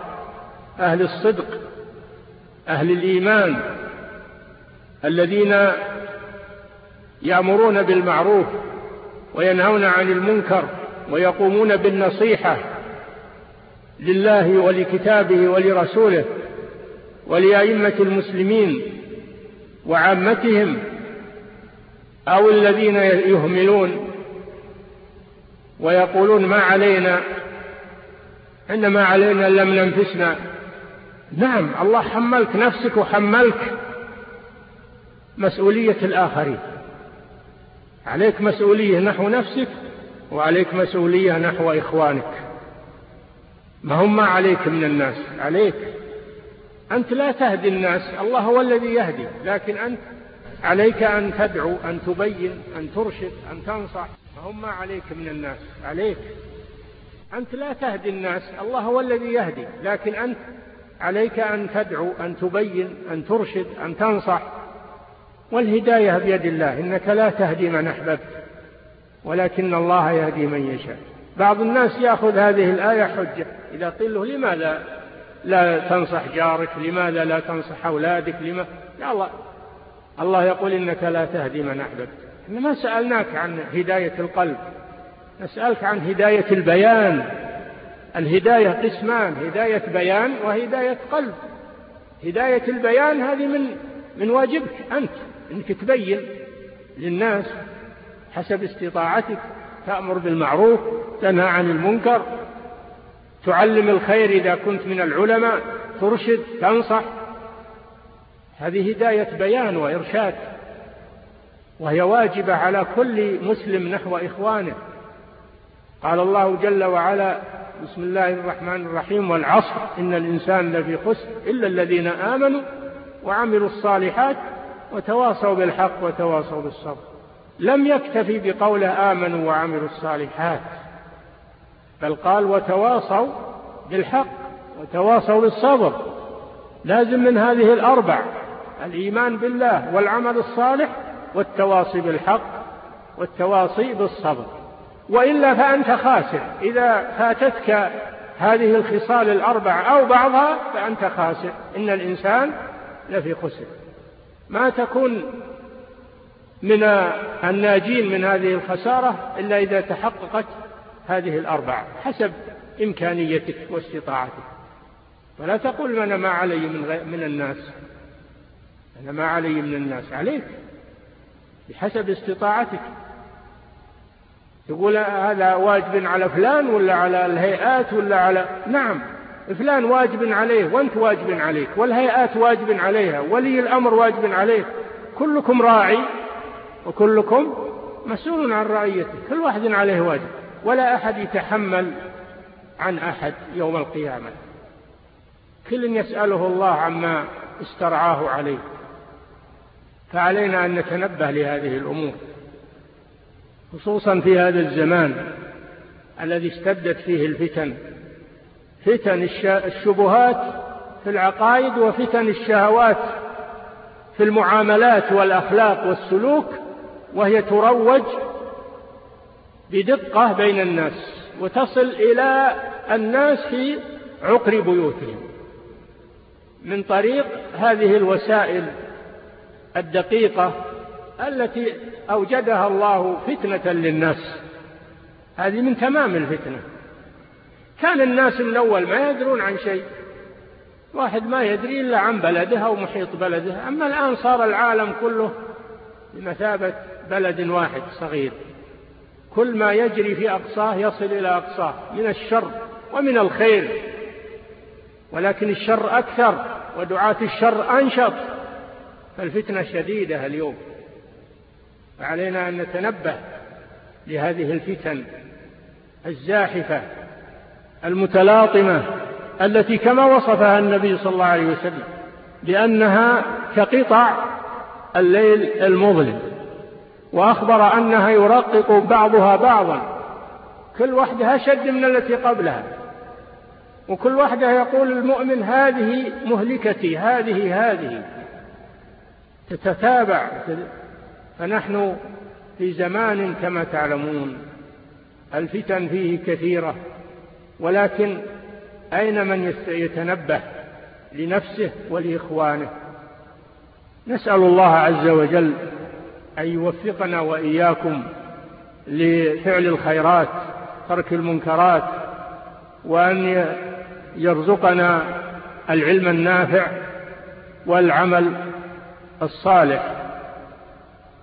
أهل الصدق أهل الإيمان الذين يأمرون بالمعروف وينهون عن المنكر ويقومون بالنصيحة لله ولكتابه ولرسوله ولأئمة المسلمين وعامتهم أو الذين يهملون ويقولون ما علينا إنما علينا لم ننفسنا. نعم الله حملك نفسك وحملك مسؤولية الآخرين. عليك مسؤولية نحو نفسك وعليك مسؤولية نحو إخوانك. ما هم ما عليك من الناس؟ عليك. أنت لا تهدي الناس الله هو الذي يهدي لكن أنت عليك أن تدعو أن تبين أن ترشد أن تنصح. ما هم ما عليك من الناس؟ عليك. أنت لا تهدي الناس الله هو الذي يهدي لكن أنت عليك أن تدعو أن تبين أن ترشد أن تنصح. والهداية بيد الله إنك لا تهدي من أحببت ولكن الله يهدي من يشاء. بعض الناس يأخذ هذه الآية حجة إذا قيل له لماذا لا تنصح جارك؟ لماذا لا تنصح أولادك؟ لما؟ يا الله الله يقول إنك لا تهدي من أحببت. إحنا ما سألناك عن هداية القلب نسألك عن هداية البيان. الهداية قسمان هداية بيان وهداية قلب. هداية البيان هذه من من واجبك أنت. أنك تبين للناس حسب استطاعتك تأمر بالمعروف تنهى عن المنكر تعلم الخير إذا كنت من العلماء ترشد تنصح. هذه هداية بيان وإرشاد وهي واجبة على كل مسلم نحو إخوانه. قال الله جل وعلا بسم الله الرحمن الرحيم والعصر إن الإنسان لفي خسر إلا الذين آمنوا وعملوا الصالحات وتواصوا بالحق وتواصوا بالصبر. لم يكتفي بقوله آمنوا وعملوا الصالحات بل قال وتواصوا بالحق وتواصوا بالصبر. لازم من هذه الأربع الإيمان بالله والعمل الصالح والتواصي بالحق والتواصي بالصبر. وإلا فأنت خاسر. إذا فاتتك هذه الخصال الأربع أو بعضها فأنت خاسر. إن الإنسان لفي خسر. ما تكون من الناجين من هذه الخسارة إلا إذا تحققت هذه الأربعة حسب إمكانيتك واستطاعتك. ولا تقول أنا ما علي من, من الناس. أنا ما علي من الناس. عليك. بحسب استطاعتك. تقول هذا واجب على فلان ولا على الهيئات ولا على نعم. فلان واجب عليه وأنت واجب عليك والهيئات واجب عليها ولي الأمر واجب عليه. كلكم راعي وكلكم مسؤول عن رعيته كل واحد عليه واجب ولا أحد يتحمل عن أحد يوم القيامة. كل يسأله الله عما استرعاه عليه. فعلينا أن نتنبه لهذه الأمور خصوصا في هذا الزمان الذي اشتدت فيه الفتن. فتن الشبهات في العقائد وفتن الشهوات في المعاملات والأخلاق والسلوك وهي تروج بدقة بين الناس وتصل إلى الناس في عقر بيوتهم. من طريق هذه الوسائل الدقيقة التي أوجدها الله فتنة للناس. هذه من تمام الفتنة. كان الناس من أول ما يدرون عن شيء. واحد ما يدري إلا عن بلده أو محيط بلده أما الآن صار العالم كله بمثابة بلد واحد صغير. كل ما يجري في أقصاه يصل إلى أقصاه من الشر ومن الخير. ولكن الشر أكثر ودعاة الشر أنشط. فالفتنة شديدة اليوم. فعلينا أن نتنبه لهذه الفتن الزاحفة. المتلاطمة التي كما وصفها النبي صلى الله عليه وسلم بأنها كقطع الليل المظلم وأخبر أنها يرقق بعضها بعضا كل واحدة أشد من التي قبلها وكل واحدة يقول المؤمن هذه مهلكتي هذه هذه. تتتابع. فنحن في زمان كما تعلمون الفتن فيه كثيرة. ولكن أين من يتنبه لنفسه ولإخوانه؟ نسأل الله عز وجل أن يوفقنا وإياكم لفعل الخيرات ترك المنكرات وأن يرزقنا العلم النافع والعمل الصالح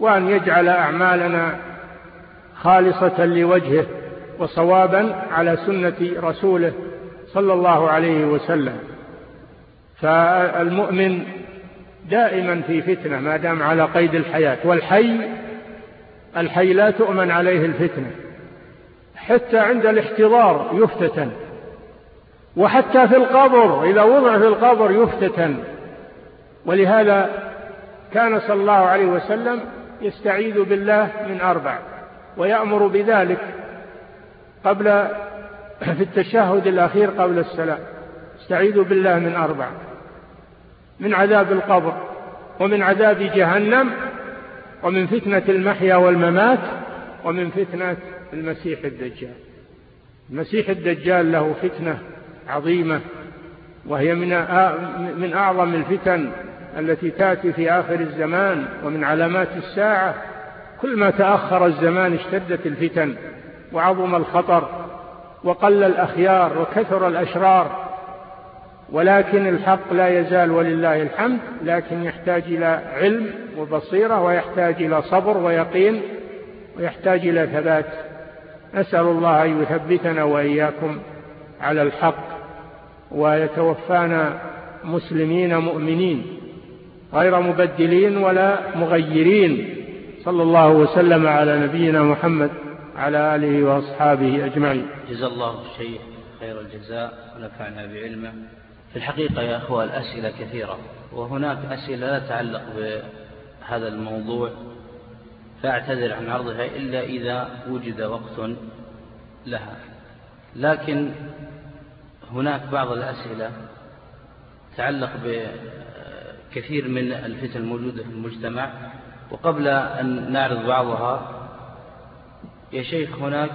وأن يجعل أعمالنا خالصة لوجهه. وصوابا على سنة رسوله صلى الله عليه وسلم. فالمؤمن دائما في فتنة ما دام على قيد الحياة. والحي الحي لا تؤمن عليه الفتنة. حتى عند الاحتضار يفتتن. وحتى في القبر إذا وضع في القبر يفتتن. ولهذا كان صلى الله عليه وسلم يستعيذ بالله من أربع ويأمر بذلك قبل في التشهد الأخير قبل السلام. استعيذ بالله من أربع. من عذاب القبر ومن عذاب جهنم ومن فتنة المحيا والممات ومن فتنة المسيح الدجال. المسيح الدجال له فتنة عظيمة وهي من من أعظم الفتن التي تأتي في آخر الزمان ومن علامات الساعة. كل ما تأخر الزمان اشتدت الفتن. وعظم الخطر وقل الأخيار وكثر الأشرار ولكن الحق لا يزال ولله الحمد لكن يحتاج إلى علم وبصيرة ويحتاج إلى صبر ويقين ويحتاج إلى ثبات. نسأل الله أن يثبتنا وإياكم على الحق ويتوفانا مسلمين مؤمنين غير مبدلين ولا مغيرين. صلى الله وسلم على نبينا محمد. على آله وأصحابه أجمعين. جزا الله الشيخ خير الجزاء ونفعنا بعلمه. في الحقيقة يا أخوة الأسئلة كثيرة وهناك أسئلة لا تتعلق بهذا الموضوع فأعتذر عن عرضها إلا إذا وجد وقت لها. لكن هناك بعض الأسئلة تتعلق بكثير من الفتن الموجودة في المجتمع وقبل أن نعرض بعضها يا شيخ هناك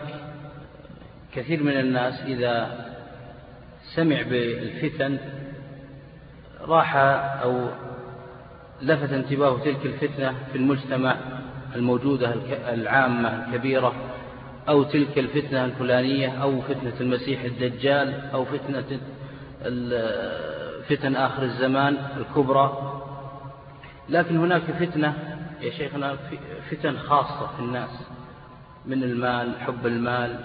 كثير من الناس إذا سمع بالفتن راح أو لفت انتباهه تلك الفتنة في المجتمع الموجودة العامة الكبيرة أو تلك الفتنة الفلانية أو فتنة المسيح الدجال أو فتنة فتن آخر الزمان الكبرى. لكن هناك فتنة يا شيخنا فتن خاصة في الناس. من المال حب المال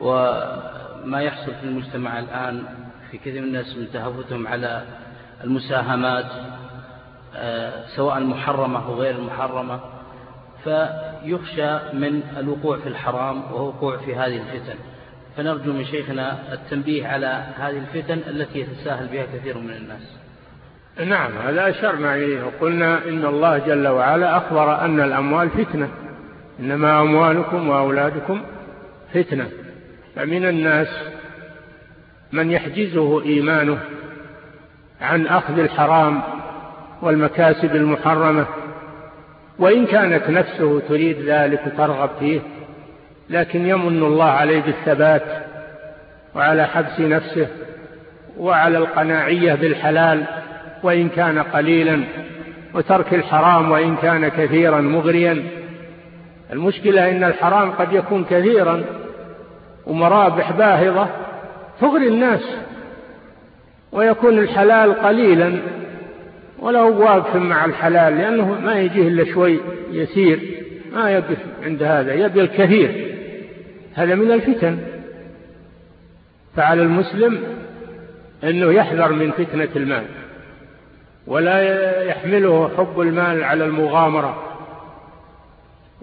وما يحصل في المجتمع الآن في كثير من الناس من تهفتهم على المساهمات آه، سواء محرمة أو غير محرمة فيخشى من الوقوع في الحرام ووقوع في هذه الفتن. فنرجو من شيخنا التنبيه على هذه الفتن التي يتساهل بها كثير من الناس. نعم هذا أشرنا إليه. وقلنا إن الله جل وعلا أخبر أن الأموال فتنة. إنما أموالكم وأولادكم فتنة. فمن الناس من يحجزه إيمانه عن أخذ الحرام والمكاسب المحرمة وإن كانت نفسه تريد ذلك وترغب فيه لكن يمن الله عليه بالثبات وعلى حبس نفسه وعلى القناعية بالحلال وإن كان قليلا وترك الحرام وإن كان كثيرا مغريا. المشكلة إن الحرام قد يكون كثيرا ومرابح باهظة تغري الناس ويكون الحلال قليلا ولا هو واقف مع الحلال لأنه ما يجيه إلا شوي يسير ما يقف عند هذا يبي الكثير. هذا من الفتن. فعلى المسلم أنه يحذر من فتنة المال ولا يحمله حب المال على المغامرة.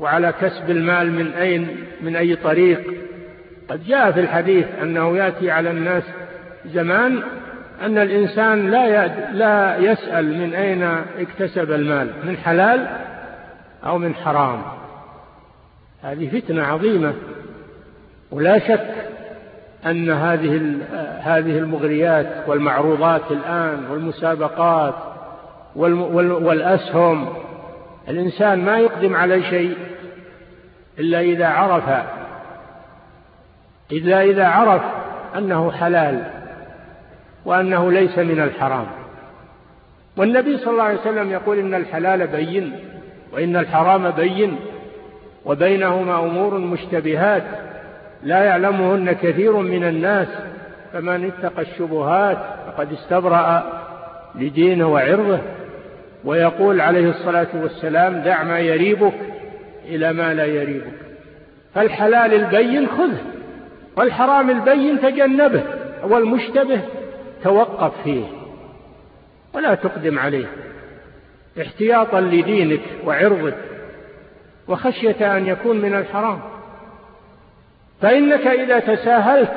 وعلى كسب المال من أين من أي طريق. قد جاء في الحديث أنه يأتي على الناس زمان أن الإنسان لا لا يسأل من أين اكتسب المال من حلال أو من حرام. هذه فتنة عظيمة. ولا شك أن هذه هذه المغريات والمعروضات الآن والمسابقات والأسهم الإنسان ما يقدم على شيء إلا إذا عرف إلا إذا عرف أنه حلال وأنه ليس من الحرام. والنبي صلى الله عليه وسلم يقول إن الحلال بين وإن الحرام بين وبينهما أمور مشتبهات لا يعلمهن كثير من الناس فمن اتقى الشبهات فقد استبرأ لدينه وعرضه ويقول عليه الصلاة والسلام دع ما يريبك إلى ما لا يريبك. فالحلال البين خذه والحرام البين تجنبه والمشتبه توقف فيه. ولا تقدم عليه. احتياطا لدينك وعرضك وخشية أن يكون من الحرام. فإنك إذا تساهلت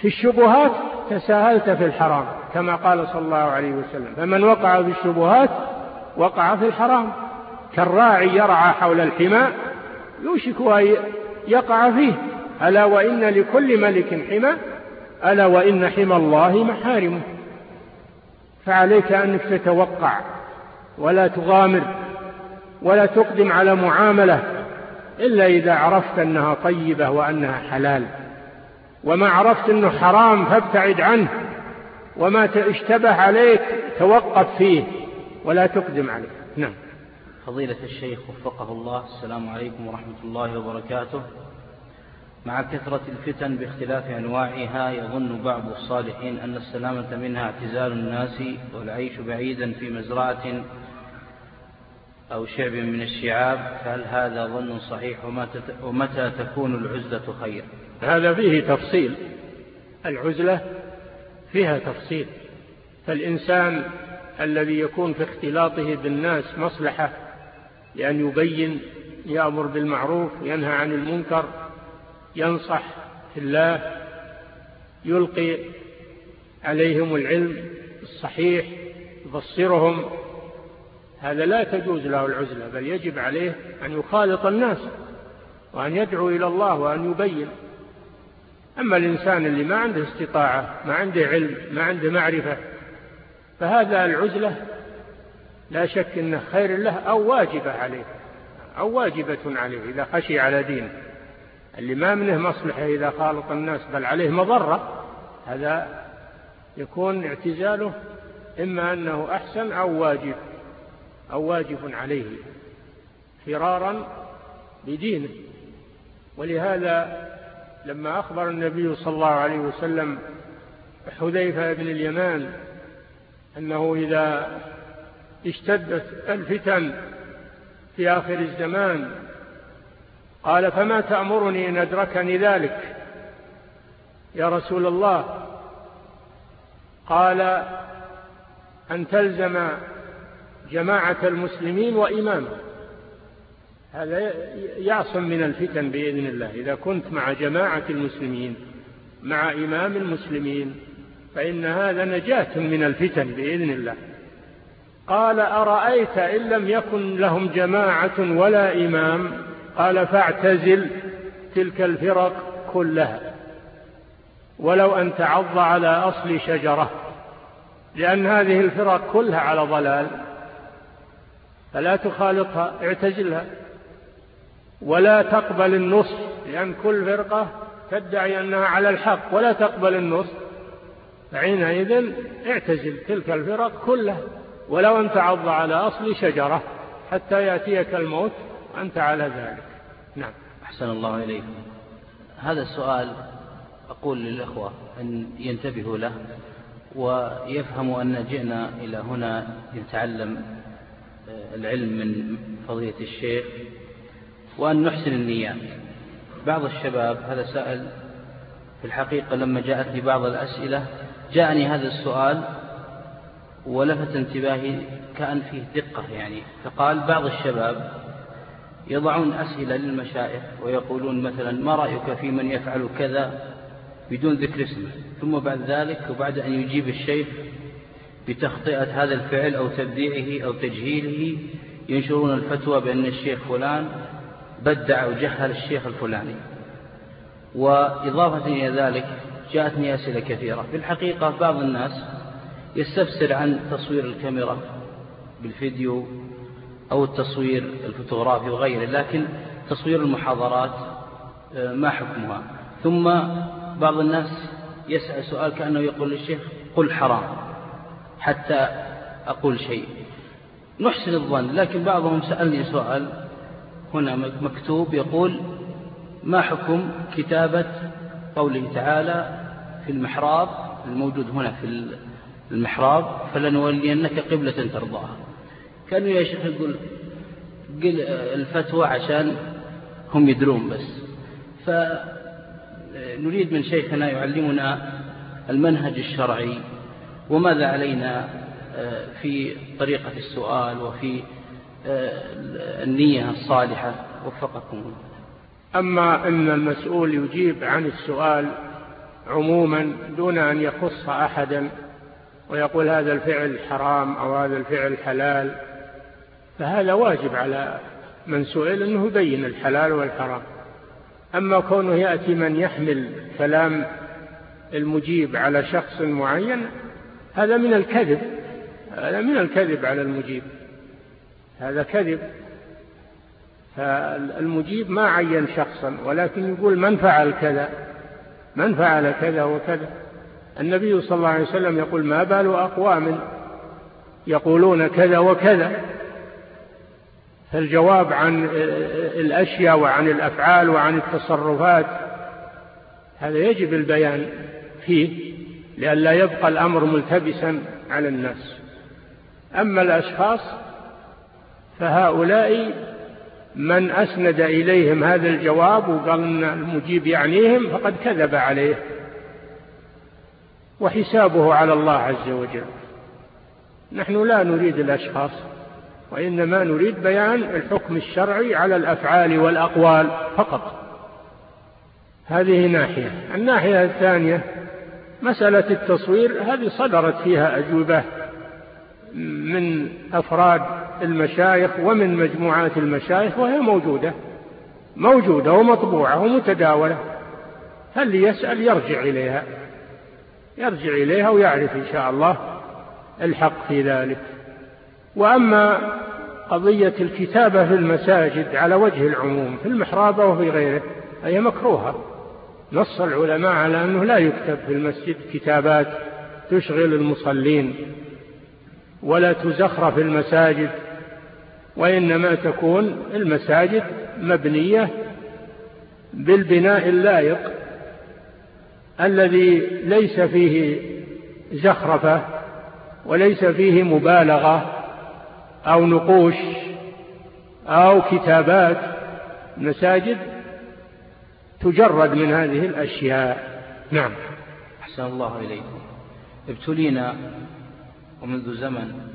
في الشبهات تساهلت في الحرام كما قال صلى الله عليه وسلم. فمن وقع في الشبهات وقع في الحرام. كالراعي يرعى حول الحمى يوشك أن يقع فيه. ألا وإن لكل ملك حمى ألا وإن حمى الله محارمه فعليك أنك تتوقع ولا تغامر ولا تقدم على معاملة إلا إذا عرفت أنها طيبة وأنها حلال. وما عرفت أنه حرام فابتعد عنه. وما اشتبه عليك توقف فيه ولا تقدم عليه. نعم. فضيلة الشيخ وفقه الله السلام عليكم ورحمة الله وبركاته. مع كثرة الفتن باختلاف أنواعها يظن بعض الصالحين أن السلامة منها اعتزال الناس والعيش بعيدا في مزرعة أو شعب من الشعاب. فهل هذا ظن صحيح ومتى تكون العزلة خير؟ هذا فيه تفصيل. العزلة فيها تفصيل. فالإنسان الذي يكون في اختلاطه بالناس مصلحة لأن يبين يأمر بالمعروف ينهى عن المنكر ينصح في الله يلقي عليهم العلم الصحيح يبصرهم. هذا لا تجوز له العزلة بل يجب عليه أن يخالط الناس وأن يدعو إلى الله وأن يبين. أما الإنسان اللي ما عنده استطاعة ما عنده علم ما عنده معرفة فهذا العزلة لا شك أنه خير له أو واجبة عليه أو واجبة عليه إذا خشي على دينه اللي ما منه مصلحة إذا خالط الناس بل عليه مضرة هذا يكون اعتزاله إما أنه أحسن أو واجب أو واجب عليه فرارا بدينه ولهذا لما أخبر النبي صلى الله عليه وسلم حذيفة بن اليمان أنه إذا اشتدت الفتن في آخر الزمان. قال فما تأمرني إن أدركني ذلك؟ يا رسول الله. قال أن تلزم جماعة المسلمين وإمامه هذا يعصم من الفتن بإذن الله. إذا كنت مع جماعة المسلمين مع إمام المسلمين فإن هذا نجاة من الفتن بإذن الله. قال أرأيت إن لم يكن لهم جماعة ولا إمام؟ قال فاعتزل تلك الفرق كلها. ولو أن تعض على أصل شجرة لأن هذه الفرق كلها على ضلال فلا تخالطها اعتزلها. ولا تقبل النص لأن كل فرقة تدعي أنها على الحق ولا تقبل النص. فعينئذ اعتزل تلك الفرق كلها. ولو أن تعض على أصل شجرة حتى يأتيك الموت وأنت على ذلك. نعم. أحسن الله إليكم هذا السؤال أقول للإخوة أن ينتبهوا له ويفهموا أن جئنا إلى هنا نتعلم العلم من فضيلة الشيخ وأن نحسن النيات. بعض الشباب هذا سأل في الحقيقة لما جاءت لي بعض الأسئلة جاءني هذا السؤال ولفت انتباهي كأن فيه دقة يعني فقال بعض الشباب يضعون أسئلة للمشايخ ويقولون مثلا ما رأيك في من يفعل كذا بدون ذكر اسمه ثم بعد ذلك وبعد أن يجيب الشيخ بتخطئة هذا الفعل أو تبديعه أو تجهيله ينشرون الفتوى بأن الشيخ فلان بدع وجهل الشيخ الفلاني. وإضافة إلى ذلك جاءتني أسئلة كثيرة. في الحقيقة بعض الناس يستفسر عن تصوير الكاميرا بالفيديو أو التصوير الفوتوغرافي وغيره لكن تصوير المحاضرات آه، ما حكمها؟ ثم بعض الناس يسأل سؤال كأنه يقول للشيخ قل حرام حتى أقول شيء. نحسن الظن لكن بعضهم سألني سؤال هنا مكتوب يقول ما حكم كتابة قوله تعالى في المحراب الموجود هنا في المحراب فلنولينك قبلة ترضاها. كانوا يا شيخ يقول قل الفتوى عشان هم يدرون بس. فنريد من شيخنا يعلمنا المنهج الشرعي وماذا علينا آه، في طريقة السؤال وفي آه، النية الصالحة. وفقكم الله. أما أن المسؤول يجيب عن السؤال عموما دون أن يخص أحدا ويقول هذا الفعل حرام أو هذا الفعل حلال فهذا واجب على من سئل أنه يبين الحلال والحرام. أما كونه يأتي من يحمل كلام المجيب على شخص معين هذا من الكذب هذا من الكذب على المجيب هذا كذب. فالمجيب ما عين شخصا ولكن يقول من فعل كذا؟ من فعل كذا وكذا؟ النبي صلى الله عليه وسلم يقول ما بال أقوام يقولون كذا وكذا فالجواب عن الأشياء وعن الأفعال وعن التصرفات هذا يجب البيان فيه لئلا يبقى الأمر ملتبسا على الناس. أما الأشخاص فهؤلاء من أسند إليهم هذا الجواب وقال أن المجيب يعنيهم فقد كذب عليه. وحسابه على الله عز وجل. نحن لا نريد الأشخاص وإنما نريد بيان الحكم الشرعي على الأفعال والأقوال فقط. هذه ناحية. الناحية الثانية مسألة التصوير هذه صدرت فيها أجوبة من أفراد المشايخ ومن مجموعات المشايخ وهي موجودة. موجودة ومطبوعة ومتداولة. هل يسأل يرجع إليها. يرجع إليها ويعرف إن شاء الله الحق في ذلك. وأما قضية الكتابة في المساجد على وجه العموم في المحراب وفي غيره هي مكروهة. نص العلماء على أنه لا يكتب في المسجد كتابات تشغل المصلين ولا تزخرف المساجد وإنما تكون المساجد مبنية بالبناء اللائق الذي ليس فيه زخرفة وليس فيه مبالغة أو نقوش أو كتابات مساجد تجرد من هذه الأشياء. نعم. أحسن الله إليكم. ابتلينا ومنذ زمن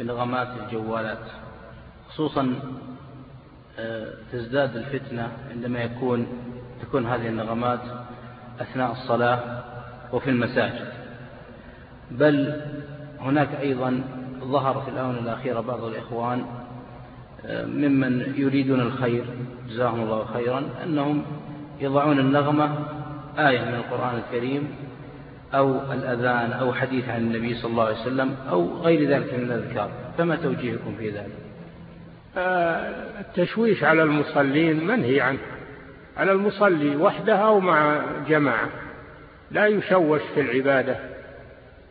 بنغمات الجوالات خصوصا آه، تزداد الفتنة عندما يكون تكون هذه النغمات أثناء الصلاة وفي المساجد. بل هناك أيضا ظهر في الآونة الأخيرة بعض الإخوان آه، ممن يريدون الخير جزاهم الله خيرا أنهم يضعون النغمة آية من القرآن الكريم أو الأذان أو حديث عن النبي صلى الله عليه وسلم أو غير ذلك من الأذكار. فما توجيهكم في ذلك؟ آه، التشويش على المصلين منهي عنه. على المصلي وحده أو مع جماعة. لا يشوش في العبادة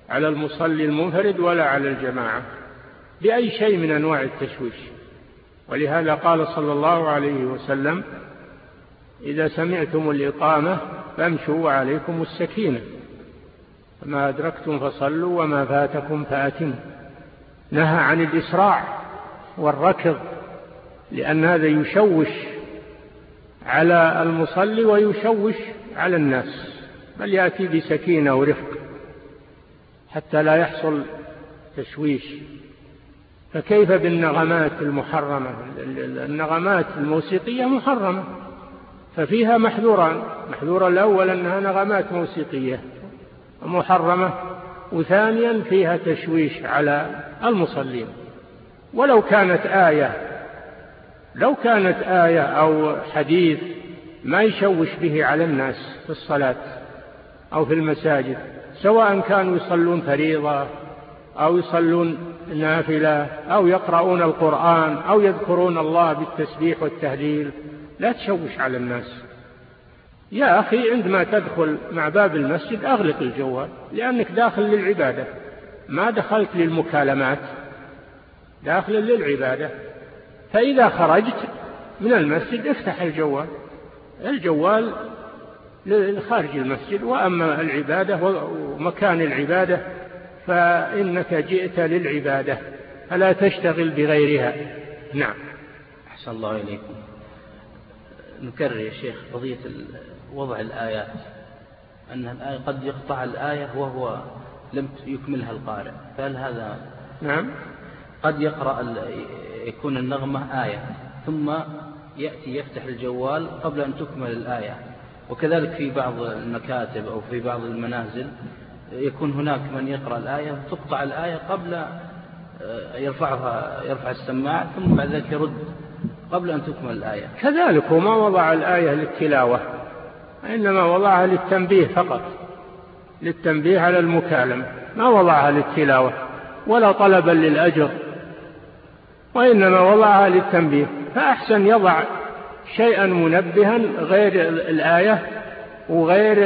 على المصلي المنفرد ولا على الجماعة بأي شيء من أنواع التشويش. ولهذا قال صلى الله عليه وسلم إذا سمعتم الإقامة فامشوا وعليكم السكينة. فما أدركتم فصلوا وما فاتكم فأتموا. نهى عن الإسراع والركض لأن هذا يشوش على المصلي ويشوش على الناس بل يأتي بسكينة ورفق حتى لا يحصل تشويش. فكيف بالنغمات المحرمة؟ النغمات الموسيقية محرمة ففيها محذوران. محذور الأول أنها نغمات موسيقية محرمة وثانيا فيها تشويش على المصلين. ولو كانت آية لو كانت آية أو حديث ما يشوش به على الناس في الصلاة أو في المساجد سواء كانوا يصلون فريضة أو يصلون نافلة أو يقرؤون القرآن أو يذكرون الله بالتسبيح والتهليل لا تشوش على الناس. يا أخي عندما تدخل مع باب المسجد أغلق الجوال لأنك داخل للعبادة. ما دخلت للمكالمات داخل للعبادة. فإذا خرجت من المسجد افتح الجوال. الجوال خارج المسجد وأما العبادة ومكان العبادة فإنك جئت للعبادة فلا تشتغل بغيرها. نعم. أحسن الله إليكم. نكرر يا شيخ قضية وضع الآيات. أن الآية قد يقطع الآية وهو لم يكملها القارئ. فهل هذا نعم. قد يقرأ يكون النغمة آية ثم يأتي يفتح الجوال قبل أن تكمل الآية. وكذلك في بعض المكاتب أو في بعض المنازل يكون هناك من يقرأ الآية تقطع الآية قبل آه، يرفعها يرفع السماعة ثم بعد ذلك يرد قبل أن تكمل الآية. كذلك هو ما وضع الآية للتلاوة إنما وضعها للتنبيه فقط للتنبيه على المكالمة ما وضعها للتلاوة ولا طلبا للأجر. وإنما وضعها للتنبيه. فأحسن يضع شيئا منبها غير الآية وغير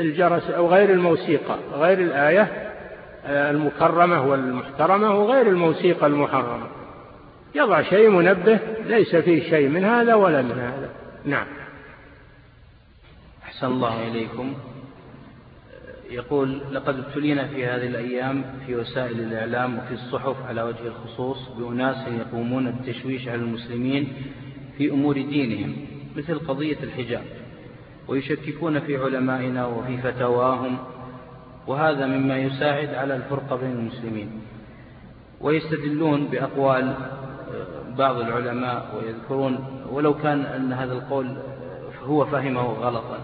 الجرس أو غير الموسيقى غير الآية المكرمة والمحترمة وغير الموسيقى المحرمة. يضع شيء منبه ليس فيه شيء من هذا ولا من هذا. نعم. أحسن الله إليكم. يقول لقد ابتلينا في هذه الأيام في وسائل الإعلام وفي الصحف على وجه الخصوص بأناس يقومون بالتشويش على المسلمين في أمور دينهم مثل قضية الحجاب ويشككون في علمائنا وفي فتواهم وهذا مما يساعد على الفرقة بين المسلمين. ويستدلون بأقوال آه، بعض العلماء ويذكرون ولو كان أن هذا القول هو فهمه غلطا.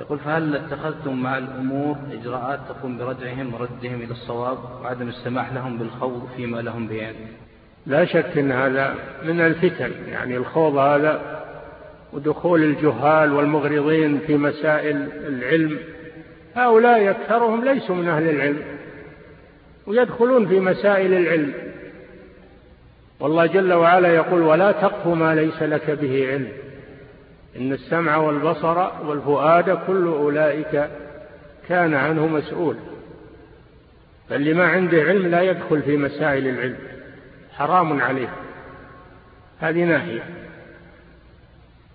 يقول فهل اتخذتم مع الأمور إجراءات تقوم بردعهم وردهم إلى الصواب وعدم السماح لهم بالخوض فيما لهم بيان لا شك أن هذا من الفتن. يعني الخوض هذا ودخول الجهال والمغرضين في مسائل العلم هؤلاء أكثرهم ليسوا من أهل العلم ويدخلون في مسائل العلم. والله جل وعلا يقول ولا تقف ما ليس لك به علم. إن السمع والبصر والفؤاد كل أولئك كان عنه مسؤول. فاللي ما عنده علم لا يدخل في مسائل العلم. حرام عليه. هذه ناحية.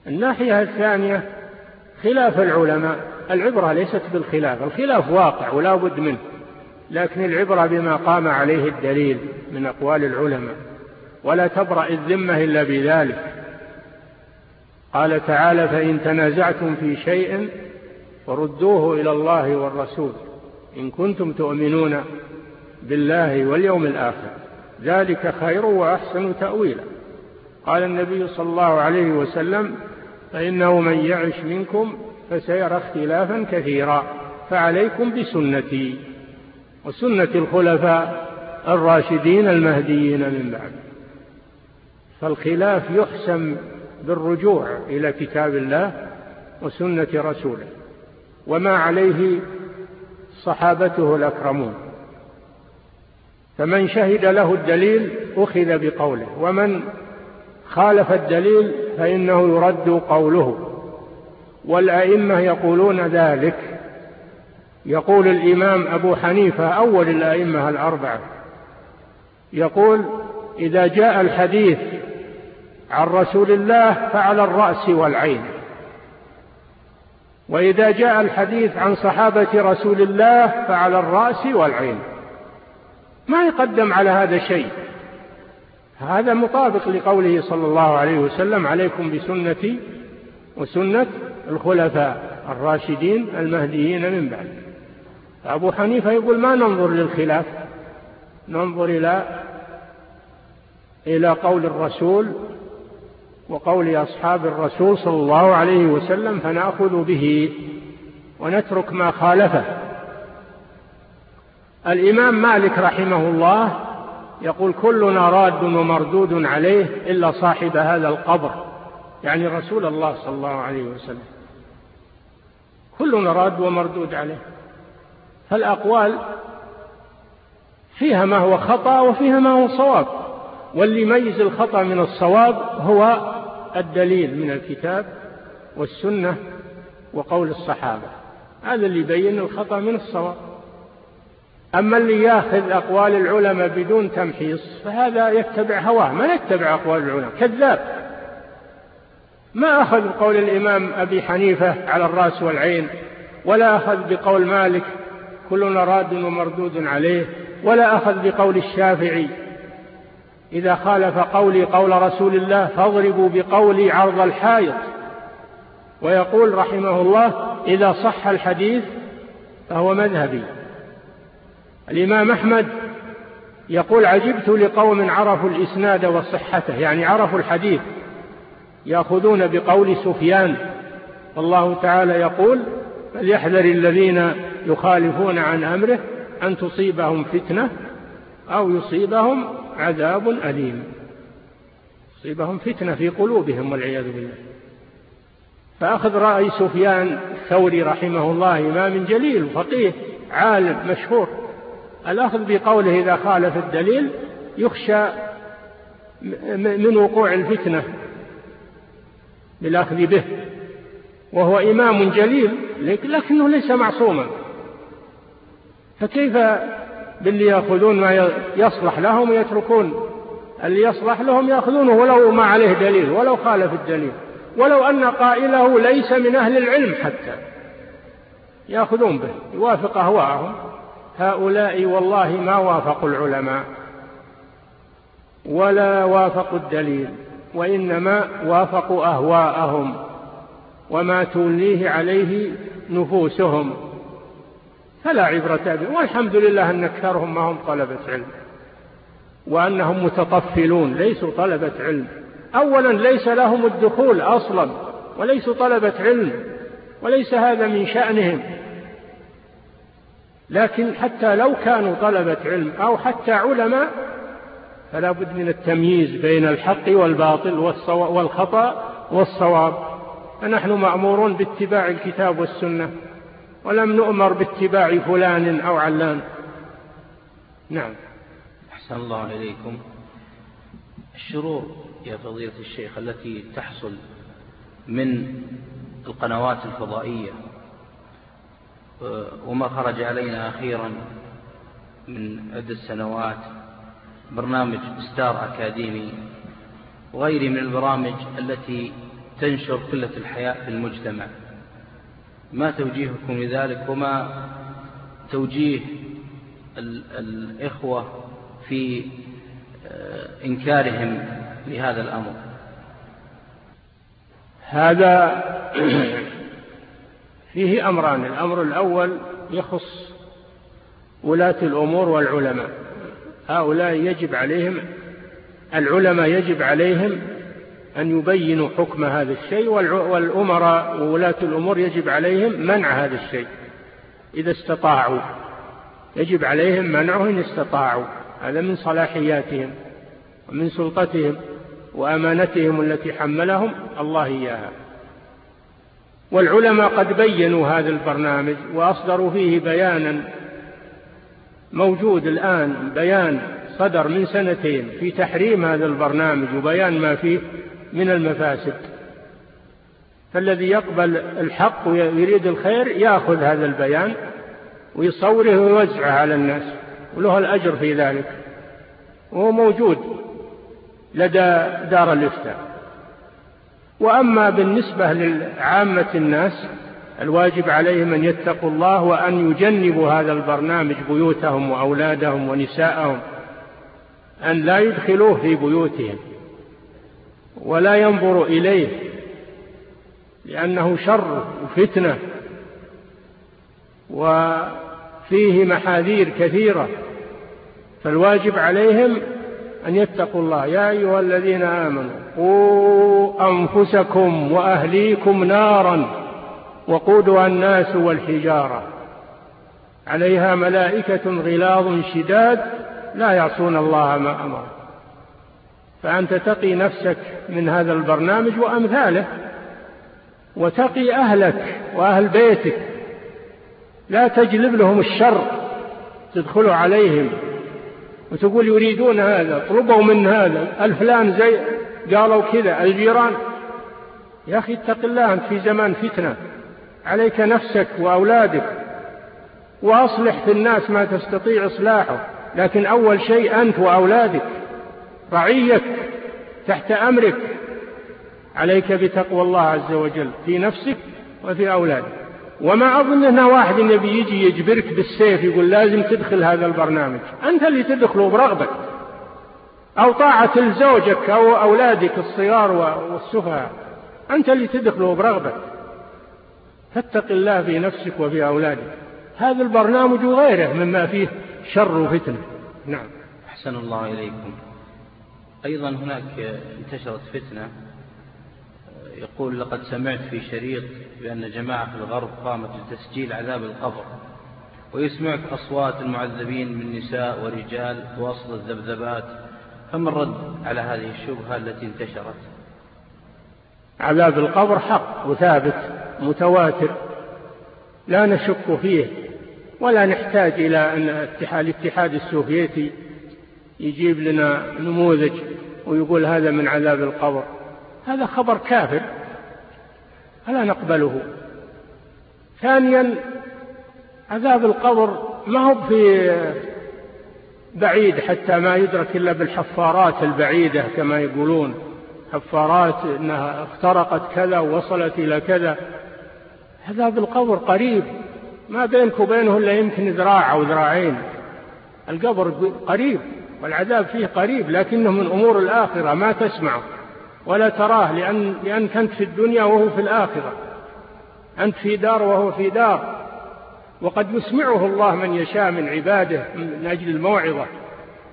الناحية الثانية خلاف العلماء. العبرة ليست بالخلاف. الخلاف واقع ولا بد منه. لكن العبرة بما قام عليه الدليل من أقوال العلماء. ولا تبرأ الذمة إلا بذلك. قال تعالى فإن تنازعتم في شيء فردوه إلى الله والرسول إن كنتم تؤمنون بالله واليوم الآخر. ذلك خير وأحسن تأويلا. قال النبي صلى الله عليه وسلم فإنه من يعش منكم فسيرى اختلافا كثيرا فعليكم بسنتي وسنة الخلفاء الراشدين المهديين من بعد. فالخلاف يحسم بالرجوع إلى كتاب الله وسنة رسوله وما عليه صحابته الأكرمون. فمن شهد له الدليل أخذ بقوله ومن خالف الدليل فإنه يرد قوله. والأئمة يقولون ذلك. يقول الإمام أبو حنيفة أول الأئمة الأربعة يقول إذا جاء الحديث عن رسول الله فعلى الرأس والعين. وإذا جاء الحديث عن صحابة رسول الله فعلى الرأس والعين. ما يقدم على هذا شيء. هذا مطابق لقوله صلى الله عليه وسلم عليكم بسنتي وسنة الخلفاء الراشدين المهديين من بعد. أبو حنيفة يقول ما ننظر للخلاف؟ ننظر إلى إلى قول الرسول وقول أصحاب الرسول صلى الله عليه وسلم فنأخذ به ونترك ما خالفه. الإمام مالك رحمه الله يقول كلنا راد ومردود عليه إلا صاحب هذا القبر يعني رسول الله صلى الله عليه وسلم. كلنا راد ومردود عليه. فالأقوال فيها ما هو خطأ وفيها ما هو صواب. واللي يميز الخطأ من الصواب هو الدليل من الكتاب والسنة وقول الصحابة. هذا اللي يبين الخطأ من الصواب. أما اللي يأخذ أقوال العلماء بدون تمحيص فهذا يتبع هواه ما يتبع أقوال العلماء كذاب. ما أخذ بقول الإمام أبي حنيفة على الرأس والعين ولا أخذ بقول مالك كلنا راد ومردود عليه ولا أخذ بقول الشافعي إذا خالف قولي قول رسول الله فاضربوا بقولي عرض الحائط. ويقول رحمه الله إذا صح الحديث فهو مذهبي. الإمام أحمد يقول عجبت لقوم عرفوا الإسناد وصحته يعني عرفوا الحديث يأخذون بقول سفيان. والله تعالى يقول فليحذر الذين يخالفون عن أمره أن تصيبهم فتنة أو يصيبهم عذاب أليم. تصيبهم فتنة في قلوبهم والعياذ بالله. فأخذ رأي سفيان الثوري رحمه الله إمام جليل فقيه عالم مشهور. الأخذ بقوله إذا خالف الدليل يخشى من وقوع الفتنة بالأخذ به. وهو إمام جليل لكنه ليس معصوما. فكيف باللي يأخذون ما يصلح لهم ويتركون. اللي يصلح لهم يأخذونه ولو ما عليه دليل ولو خالف الدليل ولو أن قائله ليس من أهل العلم حتى. يأخذون به يوافق أهواءهم. هؤلاء والله ما وافقوا العلماء ولا وافقوا الدليل وإنما وافقوا أهواءهم وما توليه عليه نفوسهم. فلا عبرة بهم والحمد لله أن أكثرهم ما هم طلبة علم. وأنهم متطفلون ليسوا طلبة علم. أولا ليس لهم الدخول أصلا وليسوا طلبة علم وليس هذا من شأنهم. لكن حتى لو كانوا طلبة علم أو حتى علماء فلا بد من التمييز بين الحق والباطل والخطأ والصواب. فنحن مأمورون باتباع الكتاب والسنة. ولم نؤمر باتباع فلان أو علان. نعم. أحسن الله إليكم. الشرور يا فضيلة الشيخ التي تحصل من القنوات الفضائية وما خرج علينا أخيرا من عدة سنوات برنامج ستار أكاديمي وغيره من البرامج التي تنشر قلة الحياء في المجتمع. ما توجيهكم لذلك وما توجيه الإخوة في آه، إنكارهم لهذا الأمر. هذا فيه أمران. الأمر الأول يخص ولاة الأمور والعلماء. هؤلاء يجب عليهم العلماء يجب عليهم أن يبينوا حكم هذا الشيء والأمراء وولاة الأمور يجب عليهم منع هذا الشيء إذا استطاعوا. يجب عليهم منعه إن استطاعوا. هذا من صلاحياتهم ومن سلطتهم وأمانتهم التي حملهم الله إياها. والعلماء قد بينوا هذا البرنامج وأصدروا فيه بيانا موجود الآن بيان صدر من سنتين في تحريم هذا البرنامج وبيان ما فيه. من المفاسد. فالذي يقبل الحق ويريد الخير ياخذ هذا البيان ويصوره ويوزعه على الناس وله الأجر في ذلك. وهو موجود لدى دار الإفتاء. وأما بالنسبة لعامة الناس الواجب عليهم أن يتقوا الله وأن يجنبوا هذا البرنامج بيوتهم وأولادهم ونساءهم أن لا يدخلوه في بيوتهم. ولا ينظر إليه لأنه شر وفتنة وفيه محاذير كثيرة فالواجب عليهم أن يتقوا الله. يا أيها الذين آمنوا قوا أنفسكم وأهليكم نارا وقودها الناس والحجارة. عليها ملائكة غلاظ شداد لا يعصون الله ما أمر. فأنت تقي نفسك من هذا البرنامج وأمثاله وتقي أهلك وأهل بيتك. لا تجلب لهم الشر تدخل عليهم. وتقول يريدون هذا طلبوا من هذا. الفلان زي قالوا كذا. الجيران يا أخي اتق الله أنت في زمان فتنة. عليك نفسك وأولادك. وأصلح في الناس ما تستطيع إصلاحه. لكن أول شيء أنت وأولادك. رعيك تحت أمرك عليك بتقوى الله عز وجل في نفسك وفي أولادك. وما أظن أن واحد يبي يجي يجبرك بالسيف يقول لازم تدخل هذا البرنامج. أنت اللي تدخله برغبتك أو طاعة لزوجك أو أولادك الصغار والسفهاء. أنت اللي تدخله برغبتك. فاتق الله في نفسك وفي أولادك. هذا البرنامج وغيره مما فيه شر وفتنة. نعم. أحسن الله إليكم. أيضا هناك انتشرت فتنة يقول لقد سمعت في شريط بأن جماعة في الغرب قامت بتسجيل عذاب القبر ويسمعك أصوات المعذبين من نساء ورجال وسط الذبذبات فما الرد على هذه الشبهة التي انتشرت؟ عذاب القبر حق وثابت متواتر لا نشك فيه ولا نحتاج إلى أن الاتحاد السوفيتي يجيب لنا نموذج ويقول هذا من عذاب القبر. هذا خبر كافر فلا نقبله. ثانيا عذاب القبر ما هو في بعيد حتى ما يدرك إلا بالحفارات البعيدة كما يقولون. حفارات إنها اخترقت كذا ووصلت إلى كذا. عذاب القبر قريب ما بينك وبينه إلا يمكن ذراع أو ذراعين. القبر قريب. والعذاب فيه قريب لكنه من أمور الآخرة ما تسمعه ولا تراه لأن لأنك أنت في الدنيا وهو في الآخرة. أنت في دار وهو في دار. وقد يسمعه الله من يشاء من عباده من أجل الموعظة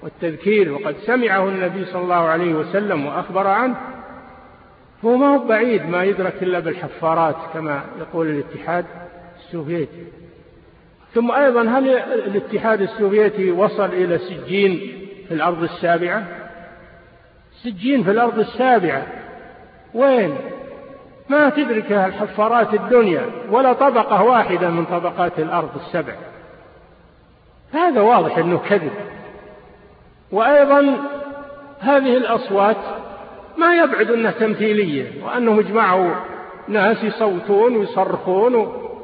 والتذكير وقد سمعه النبي صلى الله عليه وسلم وأخبر عنه. هو ما هو بعيد ما يدرك إلا بالحفارات كما يقول الاتحاد السوفيتي. ثم أيضا هل الاتحاد السوفيتي وصل إلى سجين؟ في الأرض السابعة؟ سجين في الأرض السابعة. وين؟ ما تدركها الحفارات الدنيا ولا طبقة واحدة من طبقات الأرض السبع. هذا واضح أنه كذب. وأيضا هذه الأصوات ما يبعد أنها تمثيلية وأنهم اجمعوا ناس يصوتون ويصرخون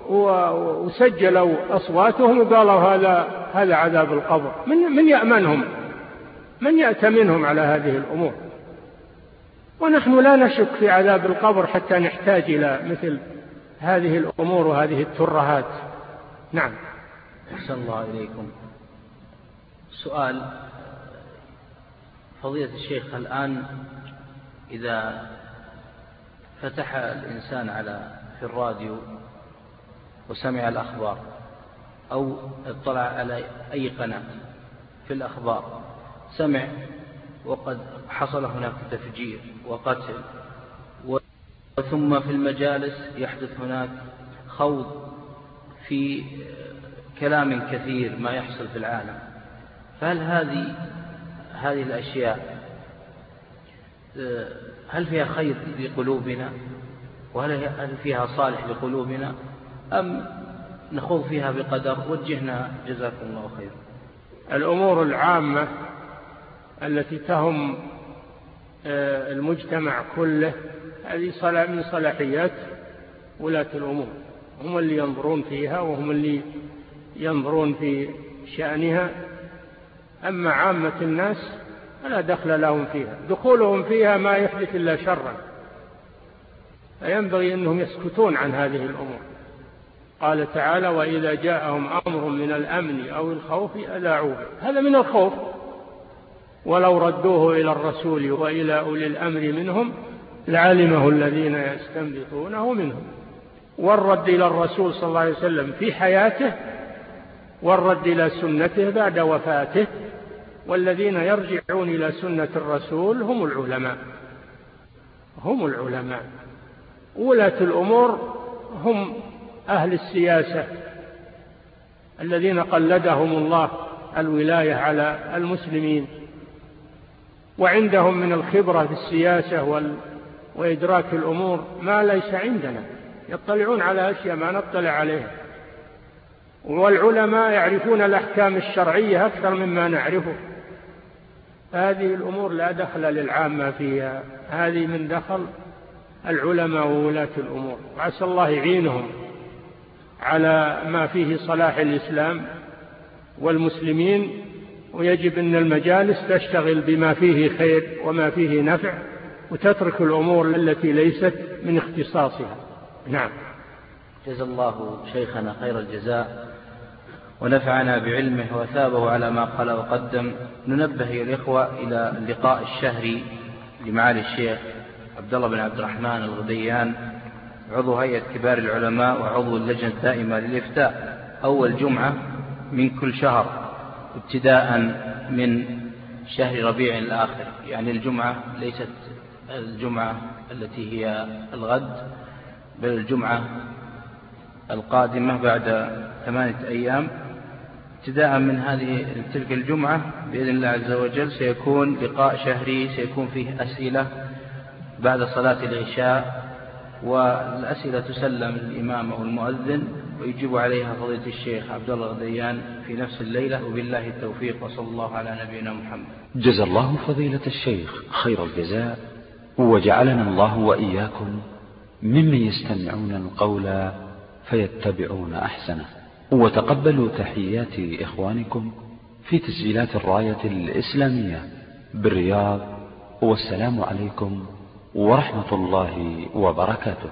وسجلوا أصواتهم وقالوا هذا هذا عذاب القبر. من من يأمنهم؟ من يأتمنهم على هذه الأمور؟ ونحن لا نشك في عذاب القبر حتى نحتاج إلى مثل هذه الأمور وهذه الترهات. نعم. أحسن الله إليكم. سؤال. فضيلة الشيخ الآن إذا فتح الإنسان على في الراديو وسمع الأخبار أو اطلع على أي قناة في الأخبار سمع وقد حصل هناك تفجير وقتل ثم في المجالس يحدث هناك خوض في كلام كثير ما يحصل في العالم. فهل هذه هذه الأشياء هل فيها خير لقلوبنا؟ وهل هل فيها صالح لقلوبنا؟ أم نخوض فيها بقدر؟ وجهنا جزاكم الله خيرا. الأمور العامة التي تهم آه، المجتمع كله هذه من صلاحيات ولاة الأمور. هم اللي ينظرون فيها وهم اللي ينظرون في شأنها. أما عامة الناس فلا دخل لهم فيها. دخولهم فيها ما يحدث إلا شرا. فينبغي أنهم يسكتون عن هذه الأمور. قال تعالى وإذا جاءهم أمر من الأمن أو الخوف أذاعوه هذا من الخوف. ولو ردوه إلى الرسول وإلى أولي الأمر منهم لعلمه الذين يستنبطونه منهم. والرد إلى الرسول صلى الله عليه وسلم في حياته والرد إلى سنته بعد وفاته والذين يرجعون إلى سنة الرسول هم العلماء. هم العلماء. ولاة الأمور هم أهل السياسة الذين قلدهم الله الولاية على المسلمين. وعندهم من الخبرة في السياسة وال... وإدراك الأمور ما ليس عندنا. يطلعون على أشياء ما نطلع عليها. والعلماء يعرفون الأحكام الشرعية أكثر مما نعرفه. هذه الأمور لا دخل للعامة فيها. هذه من دخل العلماء وولاة الأمور. وعسى الله يعينهم على ما فيه صلاح الإسلام والمسلمين ويجب أن المجالس تشتغل بما فيه خير وما فيه نفع وتترك الأمور التي ليست من اختصاصها. نعم. جزا الله شيخنا خير الجزاء ونفعنا بعلمه وثابه على ما قال وقدم. ننبه الإخوة إلى اللقاء الشهري لمعالي الشيخ عبد الله بن عبد الرحمن الغديان. عضو هيئة كبار العلماء وعضو اللجنة الدائمة للإفتاء. أول جمعة من كل شهر. ابتداء من شهر ربيع الآخر يعني الجمعة ليست الجمعة التي هي الغد بل الجمعة القادمة بعد ثمانية أيام. ابتداء من هذه تلك الجمعة بإذن الله عز وجل سيكون لقاء شهري سيكون فيه أسئلة بعد صلاة العشاء والأسئلة تسلم للإمام أو المؤذن. ويجيب عليها فضيلة الشيخ عبد الله الغديان في نفس الليلة وبالله التوفيق وصلى الله على نبينا محمد. جزا الله فضيلة الشيخ خير الجزاء وجعلنا الله وإياكم ممن يستمعون القول فيتبعون أحسنه. وتقبلوا تحيات إخوانكم في تسجيلات الراية الإسلامية بالرياض والسلام عليكم ورحمة الله وبركاته.